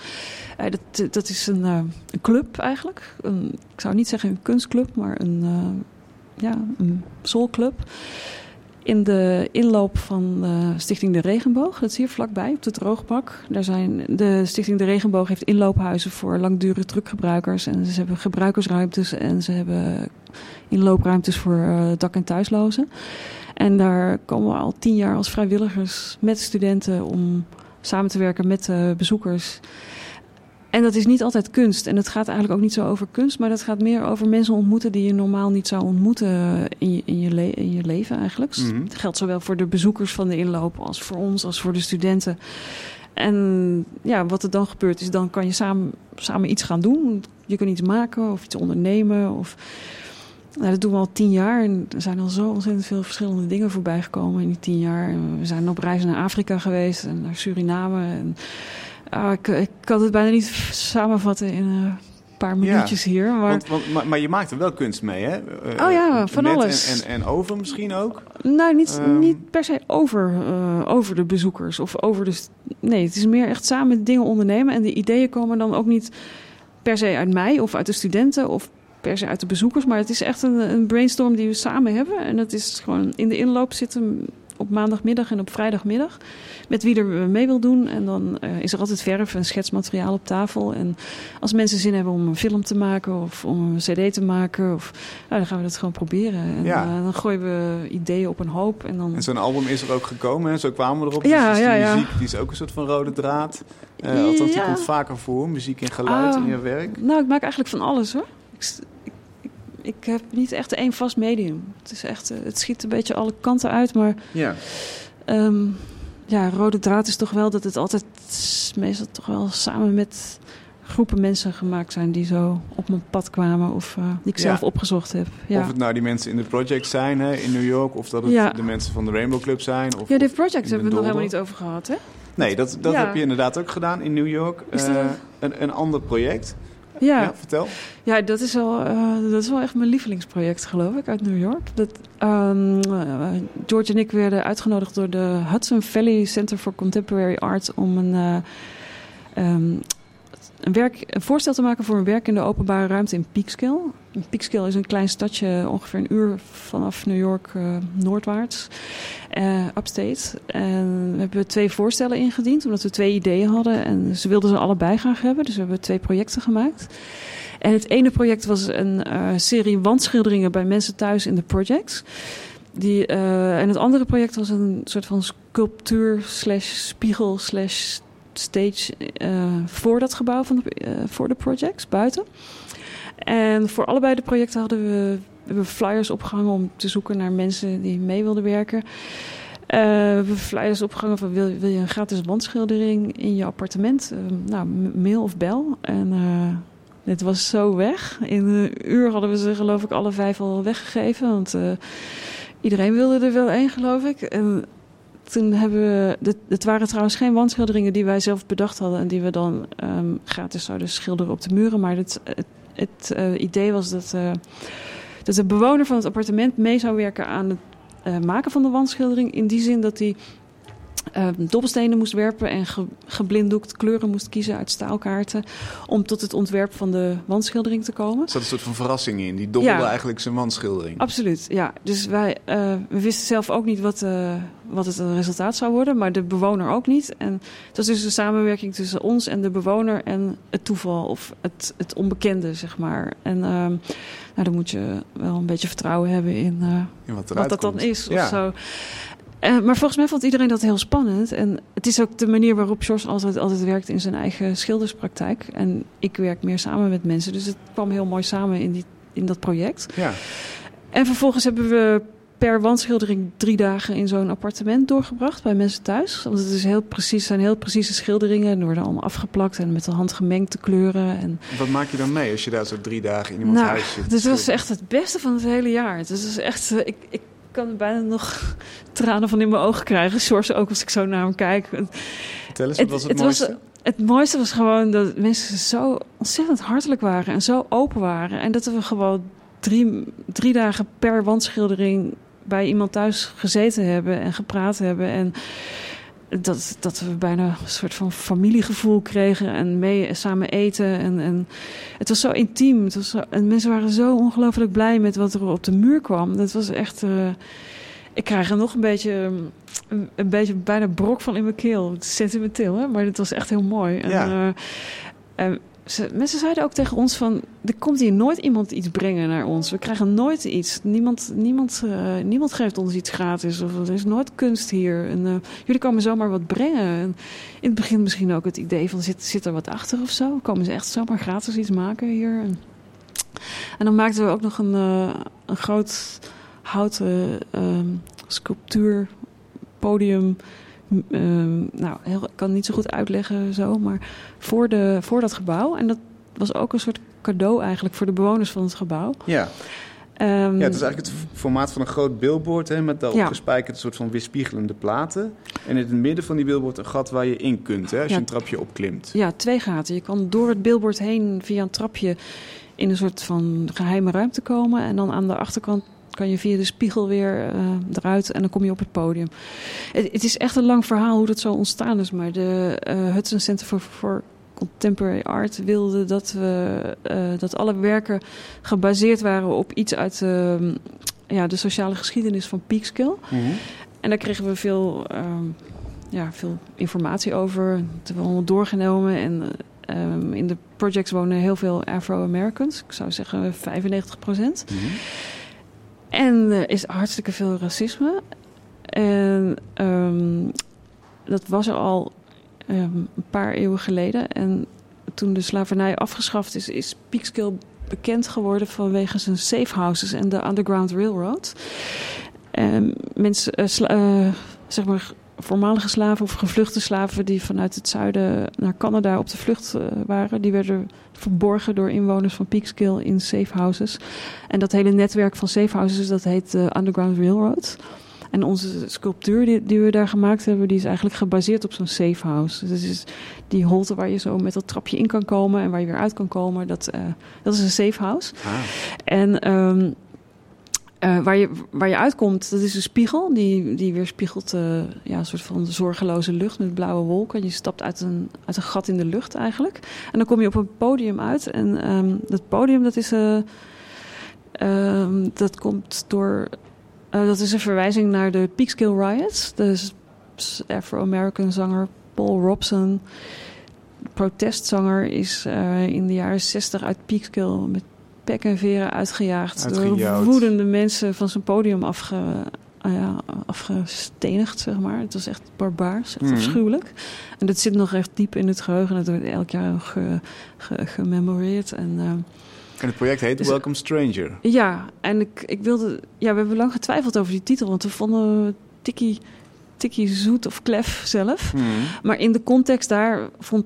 dat, dat is een, een club eigenlijk. Een, ik zou niet zeggen een kunstclub, maar een, ja, een soulclub in de inloop van de Stichting De Regenboog. Dat is hier vlakbij, op de Droogpak. Daar zijn, de Stichting De Regenboog heeft inloophuizen voor langdurige drukgebruikers. En ze hebben gebruikersruimtes en ze hebben inloopruimtes voor uh, dak- en thuislozen. En daar komen we al tien jaar als vrijwilligers met studenten om samen te werken met uh, bezoekers. En dat is niet altijd kunst. En het gaat eigenlijk ook niet zo over kunst, maar dat gaat meer over mensen ontmoeten die je normaal niet zou ontmoeten in je, in je, in je leven eigenlijk. Mm -hmm. Het geldt zowel voor de bezoekers van de inloop als voor ons, als voor de studenten. En ja, wat er dan gebeurt is, dan kan je samen, samen iets gaan doen. Je kunt iets maken of iets ondernemen. Of, nou, dat doen we al tien jaar en er zijn al zo ontzettend veel verschillende dingen voorbij gekomen in die tien jaar. We zijn op reis naar Afrika geweest en naar Suriname. En, Oh, ik, ik, kan het bijna niet samenvatten in een paar minuutjes hier. Maar... Want, want, maar, maar, je maakt er wel kunst mee, hè? Uh, oh ja, van alles. En, en, en, over misschien ook? Nou, niet, um... niet per se over, uh, over de bezoekers of over de... Nee, het is meer echt samen dingen ondernemen. En de ideeën komen dan ook niet per se uit mij of uit de studenten of per se uit de bezoekers. Maar het is echt een, een brainstorm die we samen hebben. En dat is gewoon in de inloop zitten op maandagmiddag en op vrijdagmiddag. Met wie er mee wil doen. En dan is er altijd verf en schetsmateriaal op tafel. En als mensen zin hebben om een film te maken of om een cd te maken, of, nou, dan gaan we dat gewoon proberen. En ja. dan gooien we ideeën op een hoop. En, dan... en zo'n album is er ook gekomen. En zo kwamen we erop. Ja, dus ja, ja. muziek die is ook een soort van rode draad. Uh, althans, die komt vaker voor. Muziek en geluid in ah, je werk. Nou, ik maak eigenlijk van alles hoor. Ik, ik, ik heb niet echt één vast medium. Het, is echt, eh, het schiet een beetje alle kanten uit. Maar ja. Ehm, ja, rode draad is toch wel dat het altijd meestal toch wel samen met groepen mensen gemaakt zijn die zo op mijn pad kwamen of uh, die ik zelf opgezocht heb. Ja. Of het nou die mensen in de project zijn hè, in New York of dat het de mensen van de Rainbow Club zijn. Of, ja, de project hebben we het nog helemaal niet over gehad hè? Nee, dat, dat heb je inderdaad ook gedaan in New York. Uh, een, een ander project. Ja. vertel. Ja, dat is, wel, uh, dat is wel echt mijn lievelingsproject, geloof ik, uit New York. Dat, um, George en ik werden uitgenodigd door de Hudson Valley Center for Contemporary Art om een, uh, um, een, werk, voorstel te maken voor een werk in de openbare ruimte in Peekskill. Peekskill is een klein stadje, ongeveer een uur vanaf New York uh, noordwaarts, uh, upstate. En we hebben twee voorstellen ingediend, omdat we twee ideeën hadden. En ze wilden ze allebei graag hebben, dus we hebben twee projecten gemaakt. En het ene project was een uh, serie wandschilderingen bij mensen thuis in de projects. Die, en het andere project was een soort van sculptuur slash spiegel slash stage uh, voor dat gebouw van de, uh, voor de projects buiten. En voor allebei de projecten hadden we, we flyers opgehangen om te zoeken naar mensen die mee wilden werken. Uh, we hebben flyers opgehangen van wil, wil je een gratis wandschildering in je appartement? nou, mail of bel. En het was zo weg. In een uur hadden we ze geloof ik alle vijf al weggegeven. Want iedereen wilde er wel één geloof ik. Toen hebben we. Het waren trouwens geen wandschilderingen die wij zelf bedacht hadden en die we dan um, gratis zouden schilderen op de muren. Maar het, het, uh, idee was dat, uh, dat de bewoner van het appartement mee zou werken aan het uh, maken van de wandschildering. In die zin dat hij uh, dobbelstenen moest werpen en ge, geblinddoekt kleuren moest kiezen uit staalkaarten. Om tot het ontwerp van de wandschildering te komen. Er zat een soort van verrassing in. Die dobbelde eigenlijk zijn wandschildering. Absoluut, ja. Dus wij uh, we wisten zelf ook niet wat, uh, wat het resultaat zou worden. Maar de bewoner ook niet. En het was dus een samenwerking tussen ons en de bewoner en het toeval. Of het, het onbekende, zeg maar. En ehm, nou, dan moet je wel een beetje vertrouwen hebben in, in wat, wat, dat dan is. Ja. Of zo. Uh, maar volgens mij vond iedereen dat heel spannend. En het is ook de manier waarop George altijd, altijd werkt in zijn eigen schilderspraktijk. En ik werk meer samen met mensen. Dus het kwam heel mooi samen in, die, in dat project. Ja. En vervolgens hebben we per wandschildering drie dagen in zo'n appartement doorgebracht bij mensen thuis. Want het is heel precies, zijn heel precieze schilderingen. En worden allemaal afgeplakt en met de hand gemengd te kleuren. En... Wat maak je dan mee als je daar zo drie dagen in iemands nou, huis zit? Dit was echt het beste van het hele jaar. Het is echt, eh, ik, ik kan bijna nog tranen van in mijn ogen krijgen. Source ook als ik zo naar hem kijk. Vertel eens, wat was het, het mooiste? Was, het mooiste was gewoon dat mensen zo ontzettend hartelijk waren en zo open waren. En dat we gewoon drie, drie dagen per wandschildering bij iemand thuis gezeten hebben en gepraat hebben. En dat, dat we bijna een soort van familiegevoel kregen en mee samen eten. En, en het was zo intiem. Het was zo, en mensen waren zo ongelooflijk blij met wat er op de muur kwam. Dat was echt. Uh, ik krijg er nog een beetje, een, beetje bijna brok van in mijn keel. Het is sentimenteel, hè? maar het was echt heel mooi. En, ja. Uh, ze, mensen zeiden ook tegen ons van... er komt hier nooit iemand iets brengen naar ons. We krijgen nooit iets. Niemand, niemand, uh, niemand geeft ons iets gratis. Of er is nooit kunst hier. En, uh, jullie komen zomaar wat brengen. En in het begin misschien ook het idee van... zit, zit er wat achter of zo? Komen ze echt zomaar gratis iets maken hier? En, dan maakten we ook nog een, uh, een groot houten sculptuur podium nou, heel, ik kan het niet zo goed uitleggen zo, maar voor, de, voor dat gebouw. En dat was ook een soort cadeau eigenlijk voor de bewoners van het gebouw. Ja. Um, ja, het is eigenlijk het formaat van een groot billboard hè, met daarop ja. gespijkerd een soort van weerspiegelende platen. En in het midden van die billboard een gat waar je in kunt hè, als je een trapje opklimt. Ja, twee gaten. Je kan door het billboard heen via een trapje in een soort van geheime ruimte komen. En dan aan de achterkant kan je via de spiegel weer uh, eruit en dan kom je op het podium. Het, het, is echt een lang verhaal hoe dat zo ontstaan is, maar de uh, Hudson Center for, for Contemporary Art wilde dat, we, uh, dat alle werken gebaseerd waren op iets uit ja, de sociale geschiedenis van Peekskill. Mm en daar kregen we veel, ehm, ja, veel informatie over. Het hebben we allemaal doorgenomen. En ehm, in de projects wonen heel veel Afro-Americans. Ik zou zeggen 95 procent. Mhm. En er is hartstikke veel racisme. En ehm, dat was er al ehm, een paar eeuwen geleden. En toen de slavernij afgeschaft is, is Peekskill bekend geworden vanwege zijn safe houses en de Underground Railroad. En mensen, eh, eh, zeg maar, voormalige slaven of gevluchte slaven die vanuit het zuiden naar Canada op de vlucht eh, waren, die werden verborgen door inwoners van Peekskill in safe houses. En dat hele netwerk van safe houses, dat heet de Underground Railroad. En onze sculptuur die, die we daar gemaakt hebben, die is eigenlijk gebaseerd op zo'n safe house. Dus is die holte waar je zo met dat trapje in kan komen en waar je weer uit kan komen, dat, eh, dat is een safe house. Ah. En ehm, eh, waar, je, waar je uitkomt, dat is een spiegel. Die, die weerspiegelt eh, ja, een soort van zorgeloze lucht met blauwe wolken. Je stapt uit een, uit een gat in de lucht eigenlijk. En dan kom je op een podium uit. En ehm, dat podium, dat is, ehm, dat komt door... dat is een verwijzing naar de Peekskill Riots. De s- Afro-American zanger Paul Robson... Protestzanger is in de jaren 60 uit Peekskill met pek en veren uitgejaagd. Uitgejouwd. Door woedende mensen van zijn podium afge, ah ja, afgestenigd, zeg maar. Het was echt barbaars, echt Mhm. afschuwelijk. En dat zit nog echt diep in het geheugen. Dat wordt elk jaar ge, ge, gememoreerd. En, eh, En het project heet Dus- Welcome Stranger. ja, en ik, ik wilde... Ja, we hebben lang getwijfeld over die titel. Want we vonden tikkie, tikkie zoet of klef zelf. Mhm. Maar in de context daar vond...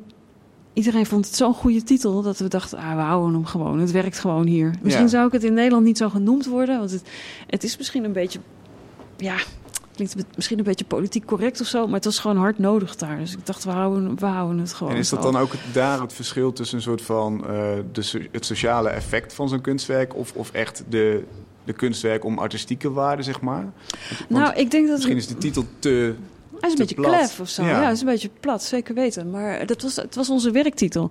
Iedereen vond het zo'n goede titel dat we dachten, ah, we houden hem gewoon. Het werkt gewoon hier. Misschien Ja. zou ik het in Nederland niet zo genoemd worden. Want het, het is misschien een beetje... Ja, klinkt misschien een beetje politiek correct of zo. Maar het was gewoon hard nodig daar. Dus ik dacht, we houden, we houden het gewoon. En is dat zo. dan ook daar het verschil tussen een soort van eh, de, het sociale effect van zo'n kunstwerk of, of echt de, de kunstwerk om artistieke waarde, zeg maar? Want Nou, ik denk dat... misschien is de titel te. Hij is een beetje plat. klef of zo. Ja. Ja. hij is een beetje plat, zeker weten. Maar dat was, het was onze werktitel.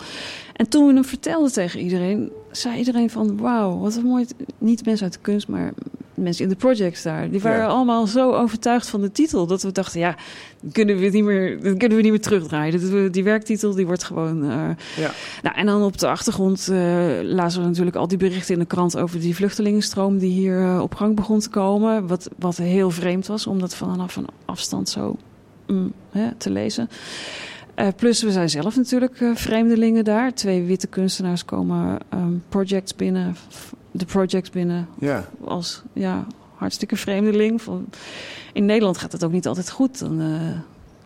En toen we hem vertelden tegen iedereen, zei iedereen van... wauw, wat een mooi... Niet mensen uit de kunst, maar mensen in de projects daar. Die waren Ja. allemaal zo overtuigd van de titel... dat we dachten, ja, kunnen we niet meer, dan kunnen we niet meer terugdraaien. Dat- Die werktitel, die wordt gewoon... eh, Ja. nou, en dan op de achtergrond eh, lazen we natuurlijk al die berichten in de krant over die vluchtelingenstroom die hier eh, op gang begon te komen. Wat, wat heel vreemd was, om dat vanaf een afstand zo hè, te lezen. Eh, plus, we zijn zelf natuurlijk eh, vreemdelingen daar. Twee witte kunstenaars komen ehm, projects binnen, de projects binnen Ja. als ja, hartstikke vreemdeling. In Nederland gaat het ook niet altijd goed. Dan eh,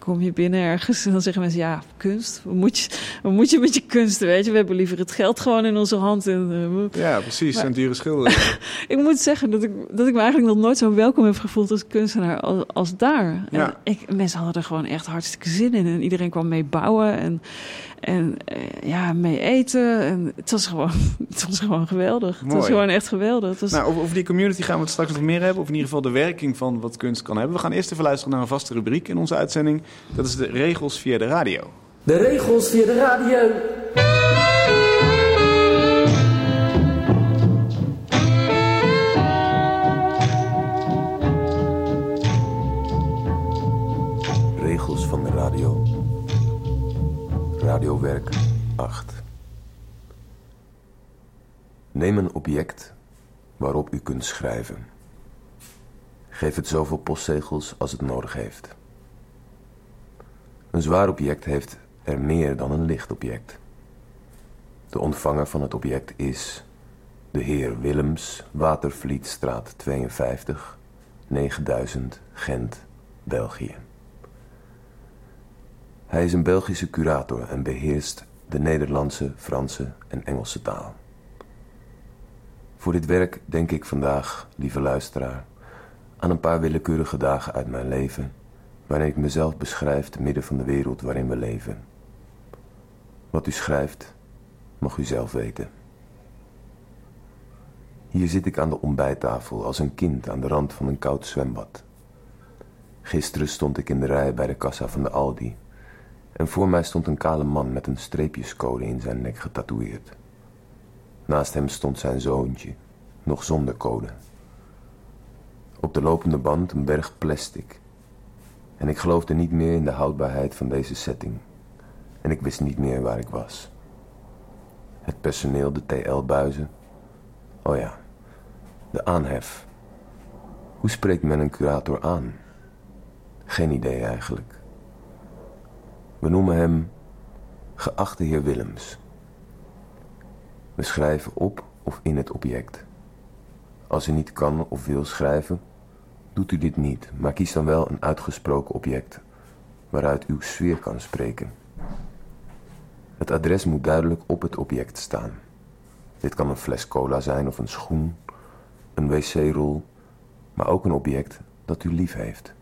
kom je binnen ergens en dan zeggen mensen... ja, kunst, wat moet je, wat moet je met je kunst, weet je? We hebben liever het geld gewoon in onze hand. En, eh, ja, precies. Maar- En dure schilderingen. *laughs* ik moet zeggen dat ik, dat ik me eigenlijk nog nooit zo welkom heb gevoeld als kunstenaar als, als daar. Ja. En ik, mensen hadden er gewoon echt hartstikke zin in. En iedereen kwam mee bouwen en, en eh, ja, mee eten. En het was gewoon, *laughs* het was gewoon geweldig. Het was gewoon echt geweldig. Het was, nou, over, over die community gaan we het straks nog meer hebben. Of in ieder geval de werking van wat kunst kan hebben. We gaan eerst even luisteren naar een vaste rubriek in onze uitzending. Dat is de regels via de radio. De regels via de radio. Regels van de radio. Radiowerk 8. Neem een object waarop u kunt schrijven. Geef het zoveel postzegels als het nodig heeft. Een zwaar object heeft er meer dan een licht object. De ontvanger van het object is de heer Willems, Watervlietstraat 52, 9000, Gent, België. Hij is een Belgische curator en beheerst de Nederlandse, Franse en Engelse taal. Voor dit werk denk ik vandaag, lieve luisteraar, aan een paar willekeurige dagen uit mijn leven, waarin ik mezelf beschrijf te midden van de wereld waarin we leven. Wat u schrijft, mag u zelf weten. Hier zit ik aan de ontbijttafel als een kind aan de rand van een koud zwembad. Gisteren stond ik in de rij bij de kassa van de Aldi en voor mij stond een kale man met een streepjescode in zijn nek getatoeëerd. Naast hem stond zijn zoontje, nog zonder code. Op de lopende band een berg plastic, En ik geloofde niet meer in de houdbaarheid van deze setting. En ik wist niet meer waar ik was. Het personeel, de TL-buizen. Oh ja, de aanhef. Hoe spreekt men een curator aan? Geen idee eigenlijk. We noemen hem geachte heer Willems. We schrijven op of in het object. Als u niet kan of wil schrijven, doet u dit niet, maar kies dan wel een uitgesproken object waaruit uw sfeer kan spreken. Het adres moet duidelijk op het object staan. Dit kan een fles cola zijn of een schoen, een wc-rol, maar ook een object dat u lief heeft.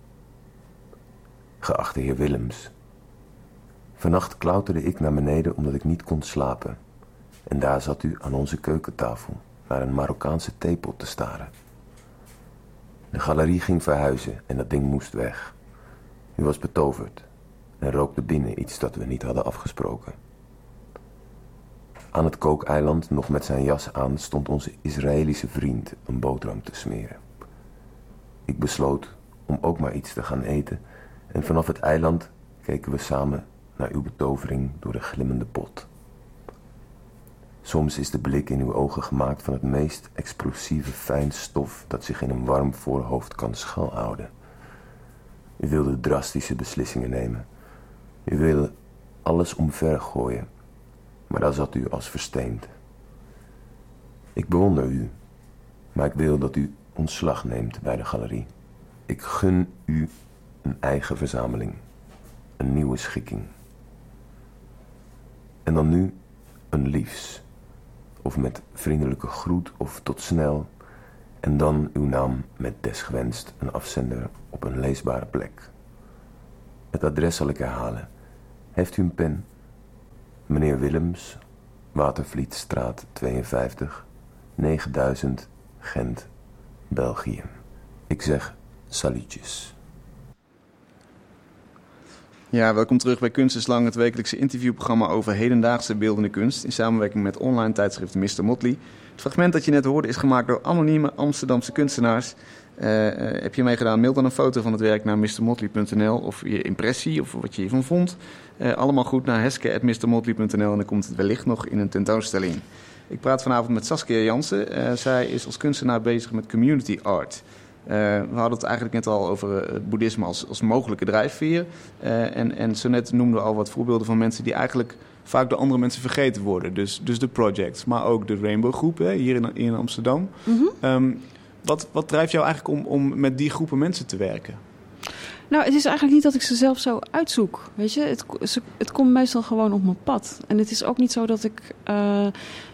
Geachte heer Willems, vannacht klauterde ik naar beneden omdat ik niet kon slapen. En daar zat u aan onze keukentafel naar een Marokkaanse theepot te staren. De galerie ging verhuizen en dat ding moest weg. U was betoverd en rookte binnen iets dat we niet hadden afgesproken. Aan het kookeiland, nog met zijn jas aan, stond onze Israëlische vriend een boterham te smeren. Ik besloot om ook maar iets te gaan eten en vanaf het eiland keken we samen naar uw betovering door de glimmende pot. Soms is de blik in uw ogen gemaakt van het meest explosieve fijn stof dat zich in een warm voorhoofd kan schuilhouden. U wilde drastische beslissingen nemen. U wilde alles omver gooien, maar daar zat u als versteend. Ik bewonder u, maar ik wil dat u ontslag neemt bij de galerie. Ik gun u een eigen verzameling, een nieuwe schikking. En dan nu een liefs of met vriendelijke groet of tot snel. En dan uw naam met desgewenst een afzender op een leesbare plek. Het adres zal ik herhalen. Heeft u een pen? Meneer Willems, Watervlietstraat 52, 9000, Gent, België. Ik zeg salutjes. Ja, welkom terug bij Kunst is Lang, het wekelijkse interviewprogramma over hedendaagse beeldende kunst in samenwerking met online tijdschrift Mr. Motley. Het fragment dat je net hoorde is gemaakt door anonieme Amsterdamse kunstenaars. Uh, uh, heb je meegedaan? Mail dan een foto van het werk naar mrmotley.nl of je impressie of wat je hiervan vond. Uh, allemaal goed naar heske.mrmotley.nl en dan komt het wellicht nog in een tentoonstelling. Ik praat vanavond met Saskia Jansen. zij is als kunstenaar bezig met community art. Uh, we hadden het eigenlijk net al over het boeddhisme als, als mogelijke drijfveer. Uh, en, en zo net noemden we al wat voorbeelden van mensen die eigenlijk vaak door andere mensen vergeten worden. Dus, dus de projects, maar ook de Rainbow Groep hè, hier in, in Amsterdam. Mm -hmm. um, wat, wat drijft jou eigenlijk om, om met die groepen mensen te werken? Nou, het is eigenlijk niet dat ik ze zelf zo uitzoek. Weet je, het, ze, het komt meestal gewoon op mijn pad. En het is ook niet zo dat ik uh,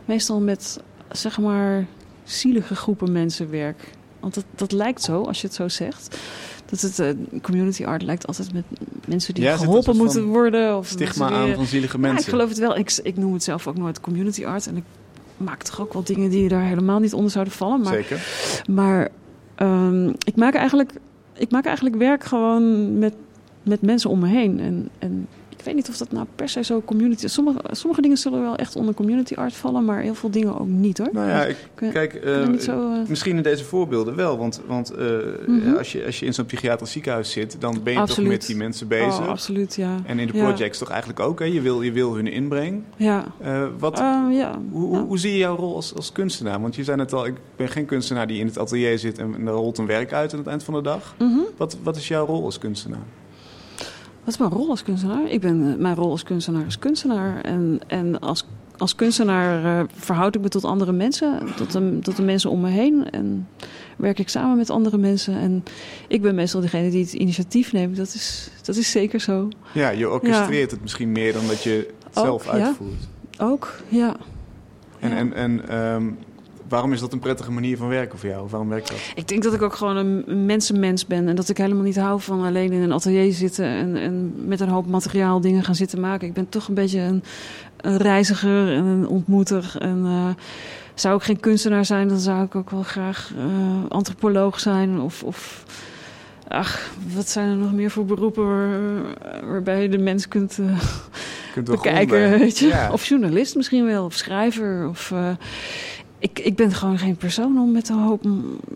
meestal met, zeg maar, zielige groepen mensen werk. Want dat, dat lijkt zo, als je het zo zegt. Dat het uh, community art lijkt altijd met mensen die Ja, geholpen moeten worden. Of Stigma aan van zielige Ja, mensen. ik geloof het wel. Ik, ik noem het zelf ook nooit community art. En ik maak toch ook wel dingen die daar helemaal niet onder zouden vallen. Maar, Zeker. maar um, ik, maak eigenlijk, ik maak eigenlijk werk gewoon met, met mensen om me heen. En, en ik weet niet of dat nou per se zo community is. Sommige, sommige dingen zullen wel echt onder community art vallen, maar heel veel dingen ook niet hoor. Nou ja, ik, Ik- kijk, ben eh, zo, eh, misschien in deze voorbeelden wel. Want, want eh, Mhm. als, je, als je in zo'n psychiatrisch ziekenhuis zit, dan ben je Absoluut. toch met die mensen bezig. Oh, absoluut, ja. En in de Ja. projects toch eigenlijk ook. Hè? Je, wil, je wil hun inbreng. Ja. Wat, Ehm, ja. hoe, hoe, zie je jouw rol als, als kunstenaar? Want je zei net al, ik ben geen kunstenaar die in het atelier zit en, en er rolt een werk uit aan het eind van de dag. Mhm. Wat, wat is jouw rol als kunstenaar? Wat is mijn rol als kunstenaar? Ik ben, eh, mijn rol als kunstenaar is kunstenaar. En, en als, als kunstenaar eh, verhoud ik me tot andere mensen, tot de, tot de mensen om me heen. En werk ik samen met andere mensen. En ik ben meestal degene die het initiatief neemt. Dat is, dat is zeker zo. Ja, je orchestreert het misschien meer dan dat je het Ook, zelf ja. uitvoert. Ook, ja. En, Ja. en, en ehm, waarom is dat een prettige manier van werken voor jou? Waarom werkt dat? Ik denk dat ik ook gewoon een mensenmens ben. En dat ik helemaal niet hou van alleen in een atelier zitten en, en met een hoop materiaal dingen gaan zitten maken. Ik ben toch een beetje een, een reiziger en een ontmoeter. En eh, zou ik geen kunstenaar zijn, dan zou ik ook wel graag eh, antropoloog zijn. Of, of ach, wat zijn er nog meer voor beroepen waar- waarbij je de mens kunt eh, kunt bekijken. Weet je? Ja. Of journalist misschien wel, of schrijver. Of, ik, ik ben gewoon geen persoon om met een hoop,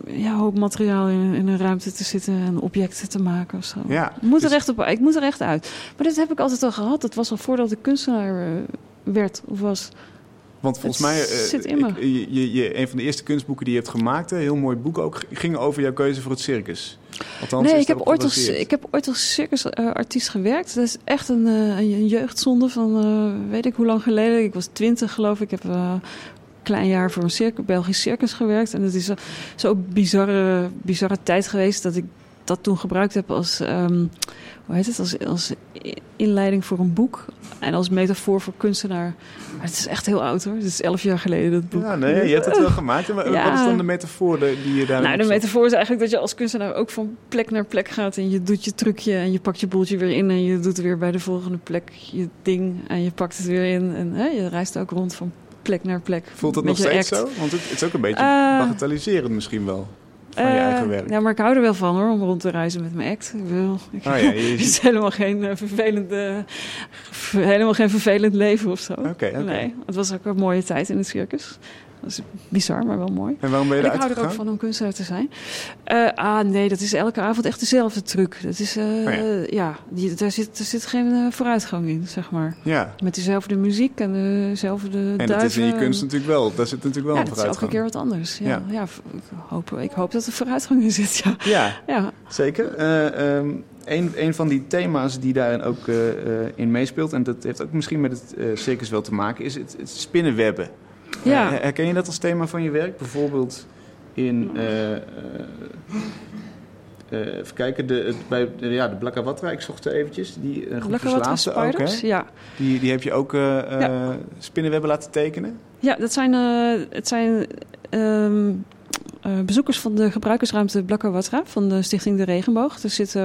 ja, hoop materiaal in, in een ruimte te zitten en objecten te maken of zo. Ja, ik, moet dus- er echt op, ik moet er echt uit. Maar dat heb ik altijd al gehad. Dat was al voordat ik kunstenaar eh, werd of was. Want volgens Het mij, eh, zit in me. ik- je, je, een van de eerste kunstboeken die je hebt gemaakt, een heel mooi boek ook, ging over jouw keuze voor het circus. Althans, nee, ik heb, ooit als, ik heb ooit als circusartiest gewerkt. Dat is echt een, eh, een jeugdzonde van weet ik hoe lang geleden. Ik was twintig geloof ik. Ik heb klein jaar voor een circus, Belgisch circus gewerkt. En het is zo- zo'n bizarre, bizarre tijd geweest dat ik dat toen gebruikt heb als, ehm, hoe heet het, als, als inleiding voor een boek. En als metafoor voor kunstenaar. Maar het is echt heel oud hoor. Het is elf jaar geleden dat boek. Ja, nee, je hebt het wel gemaakt. Ja. Wat is dan de metafoor die je daar Nou, de metafoor is eigenlijk dat je als kunstenaar ook van plek naar plek gaat. En je doet je trucje en je pakt je boeltje weer in. En je doet weer bij de volgende plek je ding. En je pakt het weer in. En hè, je reist ook rond van plek naar plek. Voelt het met nog steeds act. zo? Want het, het is ook een beetje Eh, bagatelliserend misschien wel. Van je Eh, eigen werk. Ja, maar ik hou er wel van hoor, om rond te reizen met mijn act. Ik wil, ik, Oh ja, *laughs* je- het is helemaal geen, eh, vervelende, helemaal geen vervelend leven of zo. Oké, oké. Nee, het was ook een mooie tijd in het circus. Dat is bizar, maar wel mooi. En waarom ben je En ik hou er ook van om kunstenaar te zijn. Eh, ah, nee, dat is elke avond echt dezelfde truc. Dat is, eh, Oh ja. ja, die, daar, zit, er zit geen eh, vooruitgang in, zeg maar. Ja, Met dezelfde muziek en dezelfde en duiven. dat is in je en- kunst natuurlijk wel. Daar zit natuurlijk wel ja, een dat is elke vooruitgang. keer wat anders. Ja, Ja. ja. ik, hoop, ik hoop dat er vooruitgang in zit, ja. Ja, ja. zeker. Ehm, een, een van die thema's die daarin ook in meespeelt... en dat heeft ook misschien met het eh, circus wel te maken... is het, het spinnenwebben. Ja. Eh, herken je dat als thema van je werk? Bijvoorbeeld in... eh, eh, eh, even kijken, de, het, bij de, ja, de Blakawatra, ik zocht er eventjes. Die uh, groep ook, spiders. hè? ja. Die, die heb je ook eh, eh, Ja. spinnenwebben laten tekenen? ja, dat zijn, eh, het zijn ehm, eh, bezoekers van de gebruikersruimte Blakawatra van de Stichting De Regenboog. Er zitten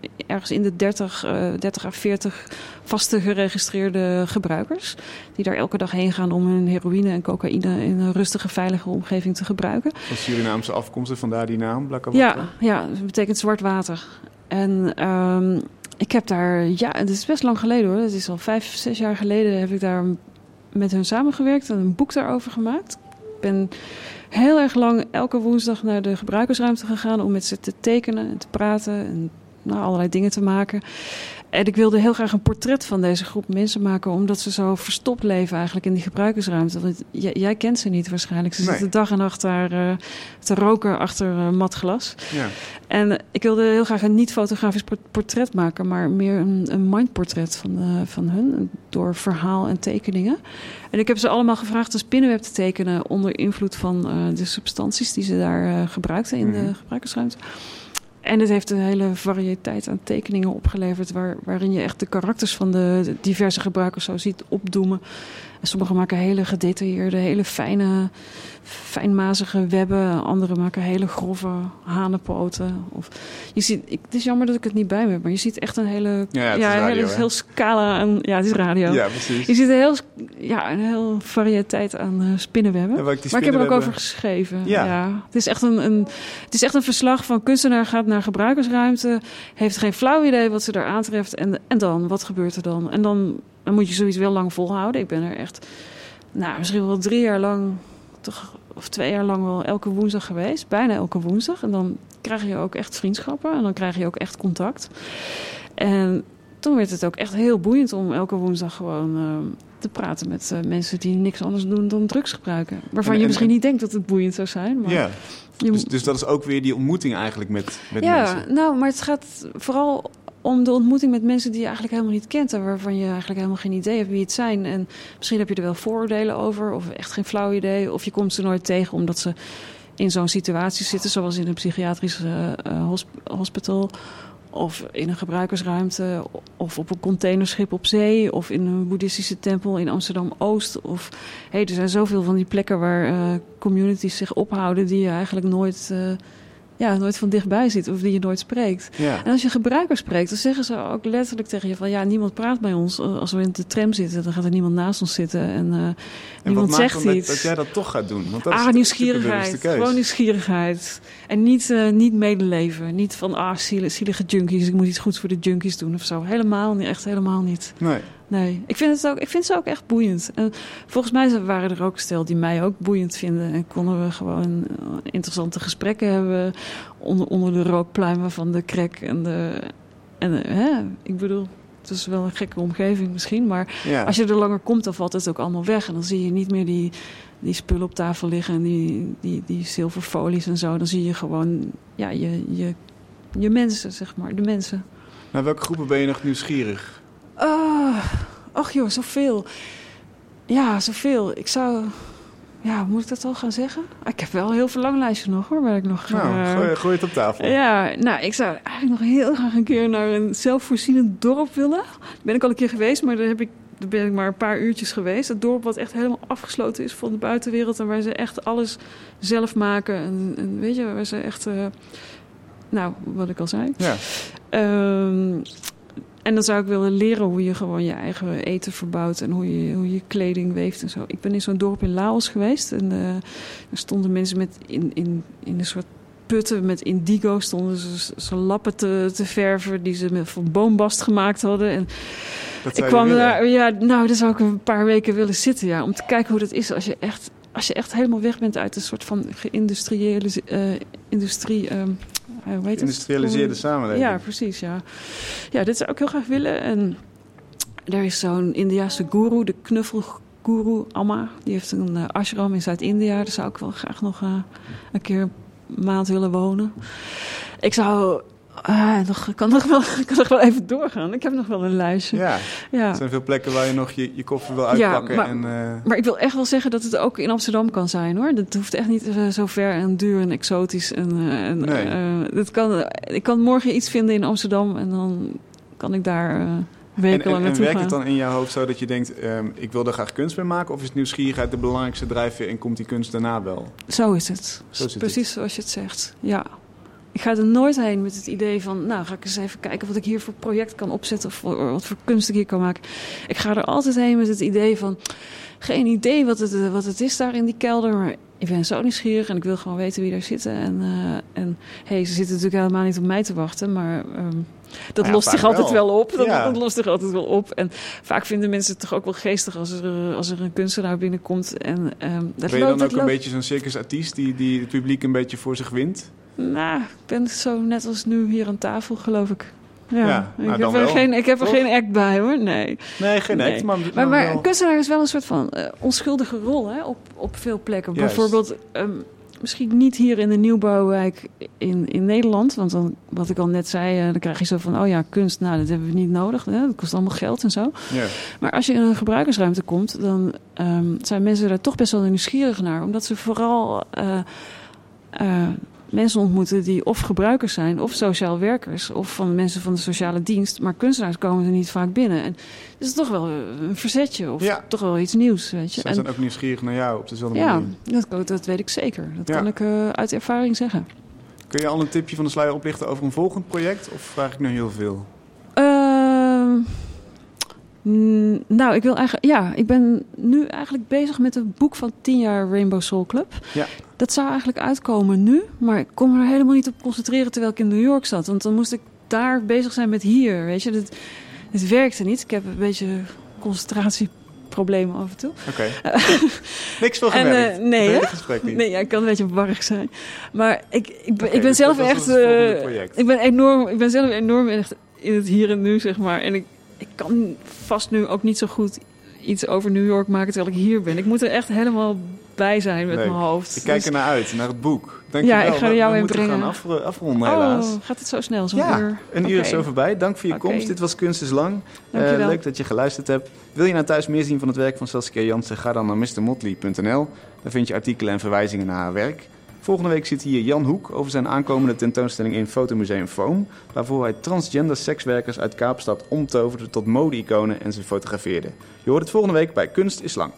eh, ergens in de 30, eh 30 à 40 vaste geregistreerde gebruikers. Die daar elke dag heen gaan om hun heroïne en cocaïne in een rustige, veilige omgeving te gebruiken. Van Surinaamse afkomst en vandaar die naam, Blakawatra? Ja, ja, dat betekent zwart water. En ehm, ik heb daar, ja, het is best lang geleden hoor. Het is al vijf, zes jaar geleden heb ik daar met hun samengewerkt en een boek daarover gemaakt. Ik ben heel erg lang elke woensdag naar de gebruikersruimte gegaan om met ze te tekenen en te praten en nou, allerlei dingen te maken. En ik wilde heel graag een portret van deze groep mensen maken, omdat ze zo verstopt leven eigenlijk in die gebruikersruimte. Want jij, jij kent ze niet waarschijnlijk. Ze Nee. zitten dag en nacht daar eh, te roken achter eh, matglas. Ja. En ik wilde heel graag een niet-fotografisch por- portret maken, maar meer een, een mindportret van, eh, van hun. Door verhaal en tekeningen. En ik heb ze allemaal gevraagd een spinnenweb te tekenen onder invloed van de substanties die ze daar gebruikten in Mhm. de gebruikersruimte. En het heeft een hele variëteit aan tekeningen opgeleverd, waar, waarin je echt de karakters van de, de diverse gebruikers zo ziet opdoemen. En sommigen maken hele gedetailleerde, hele fijne, fijnmazige webben. Anderen maken hele grove hanenpoten. Of, je ziet, ik, het is jammer dat ik het niet bij me heb, maar je ziet echt een hele, Ja, het is radio, heel scala aan. Ja, het is radio. Ja, precies. Je ziet een heel, ja, een heel variëteit aan eh, spinnenwebben. Maar ik heb er ook over geschreven. Ja. Ja. Het, is echt een, een, het is echt een verslag van kunstenaar gaat naar gebruikersruimte. Heeft geen flauw idee wat ze daar aantreft. En, en dan, wat gebeurt er dan? En dan, dan moet je zoiets wel lang volhouden. Ik ben er echt, nou, misschien wel drie jaar lang, toch, of twee jaar lang wel elke woensdag geweest. Bijna elke woensdag. En dan krijg je ook echt vriendschappen. En dan krijg je ook echt contact. En toen werd het ook echt heel boeiend om elke woensdag gewoon eh, te praten met eh, mensen die niks anders doen dan drugs gebruiken. Waarvan En- je en- misschien en- niet denkt dat het boeiend zou zijn. Maar Ja, je, dus, dus dat is ook weer die ontmoeting eigenlijk met, met ja, mensen. nou, maar het gaat vooral om de ontmoeting met mensen die je eigenlijk helemaal niet kent. En waarvan je eigenlijk helemaal geen idee hebt wie het zijn. En misschien heb je er wel vooroordelen over. Of echt geen flauw idee. Of je komt ze nooit tegen omdat ze in zo'n situatie zitten. Zoals in een psychiatrisch eh, eh, hosp- hospital. Of in een gebruikersruimte. Of op een containerschip op zee. Of in een boeddhistische tempel in Amsterdam-Oost. Of hey, er zijn zoveel van die plekken waar eh, communities zich ophouden. die je eigenlijk nooit, ja, nooit van dichtbij ziet. Of die je nooit spreekt. Ja. En als je gebruikers spreekt, dan zeggen ze ook letterlijk tegen je van ja, niemand praat bij ons. Als we in de tram zitten, dan gaat er niemand naast ons zitten en, eh, En niemand zegt dan dat, iets. dat jij dat toch gaat doen? Want dat is ah, een nieuwsgierigheid. Gewoon nieuwsgierigheid. En niet, eh, niet medeleven. Niet van ah, zielige, zielige junkies, ik moet iets goeds voor de junkies doen of zo. Helemaal niet, echt helemaal niet. Nee. Nee. Ik vind, het ook, ik vind ze ook echt boeiend. En volgens mij waren er ook stel die mij ook boeiend vinden. En konden we gewoon eh, interessante gesprekken hebben onder, onder de rookpluimen van de krek en de... En, eh, hè, ik bedoel, het is wel een gekke omgeving misschien, maar Ja. als je er langer komt, dan valt het ook allemaal weg. En dan zie je niet meer die, die spullen op tafel liggen en die, die, die zilverfolies en zo. Dan zie je gewoon ja, je, je, je mensen, zeg maar, de mensen. Naar welke groepen ben je nog nieuwsgierig? Ah, ach joh, zoveel. Ja, zoveel. Ik zou... Ja, moet ik dat al gaan zeggen? Ah, Ik heb wel heel verlanglijstje nog hoor, waar ik nog... Nou, gooi, gooi het op tafel. Ja, nou, ik zou eigenlijk nog heel graag een keer naar een zelfvoorzienend dorp willen. Daar ben ik al een keer geweest, maar daar, heb ik, daar ben ik maar een paar uurtjes geweest. Het dorp wat echt helemaal afgesloten is van de buitenwereld... en waar ze echt alles zelf maken. En, en weet je, waar ze echt... eh, nou, wat ik al zei. Ja. Ehm, en dan zou ik willen leren hoe je gewoon je eigen eten verbouwt en hoe je, hoe je kleding weeft en zo. Ik ben in zo'n dorp in Laos geweest en eh, er stonden mensen met in, in, in een soort putten met indigo stonden ze lappen te, te verven die ze met, van boombast gemaakt hadden. En ik kwam daar, ja, nou, daar zou ik een paar weken willen zitten, ja, om te kijken hoe dat is als je echt, als je echt helemaal weg bent uit een soort van geïndustriële eh, industrie. ehm, eh? Geïndustrialiseerde samenleving. Ja, precies, ja. Ja, dit zou ik heel graag willen. En er is zo'n Indiase guru, de knuffelguru Amma. Die heeft een eh, ashram in Zuid-India. Daar zou ik wel graag nog eh, een keer een maand willen wonen. Ik zou... ah, nog, ik kan nog, wel, *laughs* kan nog wel even doorgaan. Ik heb nog wel een lijstje. Ja, Ja. er zijn veel plekken waar je nog je, je koffer wil Ja, uitpakken. maar- en, eh, Maar ik wil echt wel zeggen dat het ook in Amsterdam kan zijn hoor. Dat hoeft echt niet eh, zo ver en duur en exotisch. En, eh, en, Nee. dat kan, ik kan morgen iets vinden in Amsterdam en dan kan ik daar en, en, en werkt het dan in jouw hoofd zo dat je denkt, ehm, ik wil er graag kunst mee maken? Of is nieuwsgierigheid de belangrijkste drijfveer en komt die kunst daarna wel? Zo is het. Zo Precies zoals je het zegt. Ja. Ik ga er nooit heen met het idee van, nou ga ik eens even kijken wat ik hier voor project kan opzetten of wat voor kunst ik hier kan maken. Ik ga er altijd heen met het idee van, geen idee wat het, wat het is daar in die kelder, maar ik ben zo nieuwsgierig en ik wil gewoon weten wie daar zitten. En, eh, en hey, ze zitten natuurlijk helemaal niet op mij te wachten, maar ehm, dat ja, lost zich altijd wel. wel op. Dat, Ja. dat lost zich altijd wel op. En vaak vinden mensen het toch ook wel geestig als er, als er een kunstenaar binnenkomt. En, ehm, dat Ben je loopt- dan ook een beetje zo'n circusartiest die, die het publiek een beetje voor zich wint? Nou, ik ben zo net als nu hier aan tafel, geloof ik. Ja, Ja, nou, ik, dan heb er geen, ik heb er Toch? geen act bij hoor, nee. Nee, geen Nee. act, maar, Maar, maar wel- een kunstenaar is wel een soort van eh, onschuldige rol hè, op, op veel plekken. Juist. Bijvoorbeeld, ehm, misschien niet hier in de nieuwbouwwijk in, in Nederland. Want dan, wat ik al net zei, eh, dan krijg je zo van... oh ja, kunst, nou, dat hebben we niet nodig. Hè, dat kost allemaal geld en zo. ja. Maar als je in een gebruikersruimte komt, dan ehm, zijn mensen daar toch best wel nieuwsgierig naar. Omdat ze vooral eh, mensen ontmoeten die of gebruikers zijn, of sociaal werkers, of van mensen van de sociale dienst. Maar kunstenaars komen er niet vaak binnen. En het is toch wel een verzetje, of Ja. toch wel iets nieuws, weet je. Zij En, zijn ook nieuwsgierig naar jou op dezelfde ja, manier. dat, dat weet ik zeker. Dat Ja. kan ik eh, uit ervaring zeggen. Kun je al een tipje van de sluier oplichten over een volgend project? Of vraag ik nu heel veel? Ehm, mm, nou, ik wil eigenlijk. Ja, ik ben nu eigenlijk bezig met een boek van 10 jaar Rainbow Soul Club. Ja. Dat zou eigenlijk uitkomen nu, maar ik kon me er helemaal niet op concentreren terwijl ik in New York zat. Want dan moest ik daar bezig zijn met hier. Weet je, het, werkte niet. Ik heb een beetje concentratieproblemen af en toe. Oké. *laughs* Niks veel En, gewerkt. eh, nee, niet. Nee, ja, ik kan een beetje warrig zijn. Maar ik, ik, ben, ik ben dus zelf dat was echt. project. ik ben enorm. Ik ben zelf enorm echt in het hier en nu, zeg maar. En ik, ik kan vast nu ook niet zo goed iets over New York maken terwijl ik hier ben. Ik moet er echt helemaal bij zijn met Leuk. mijn hoofd. Ik kijk Dus- er naar uit, naar het boek. Dank Ja, je wel. ik ga er We- jou we in moeten brengen. gaan afro- afronden helaas. Oh, gaat het zo snel, zo'n Ja, uur? Een uur is zo voorbij. Dank voor je komst. Dit was Kunst is Lang. Eh, leuk dat je geluisterd hebt. Wil je nou thuis meer zien van het werk van Saskia Jansen? Ga dan naar mrmotley.nl. Daar vind je artikelen en verwijzingen naar haar werk. Volgende week zit hier Jan Hoek over zijn aankomende tentoonstelling in Fotomuseum Foam. Waarvoor hij transgender sekswerkers uit Kaapstad omtoverde tot mode-iconen en ze fotografeerde. Je hoort het volgende week bij Kunst is Lang.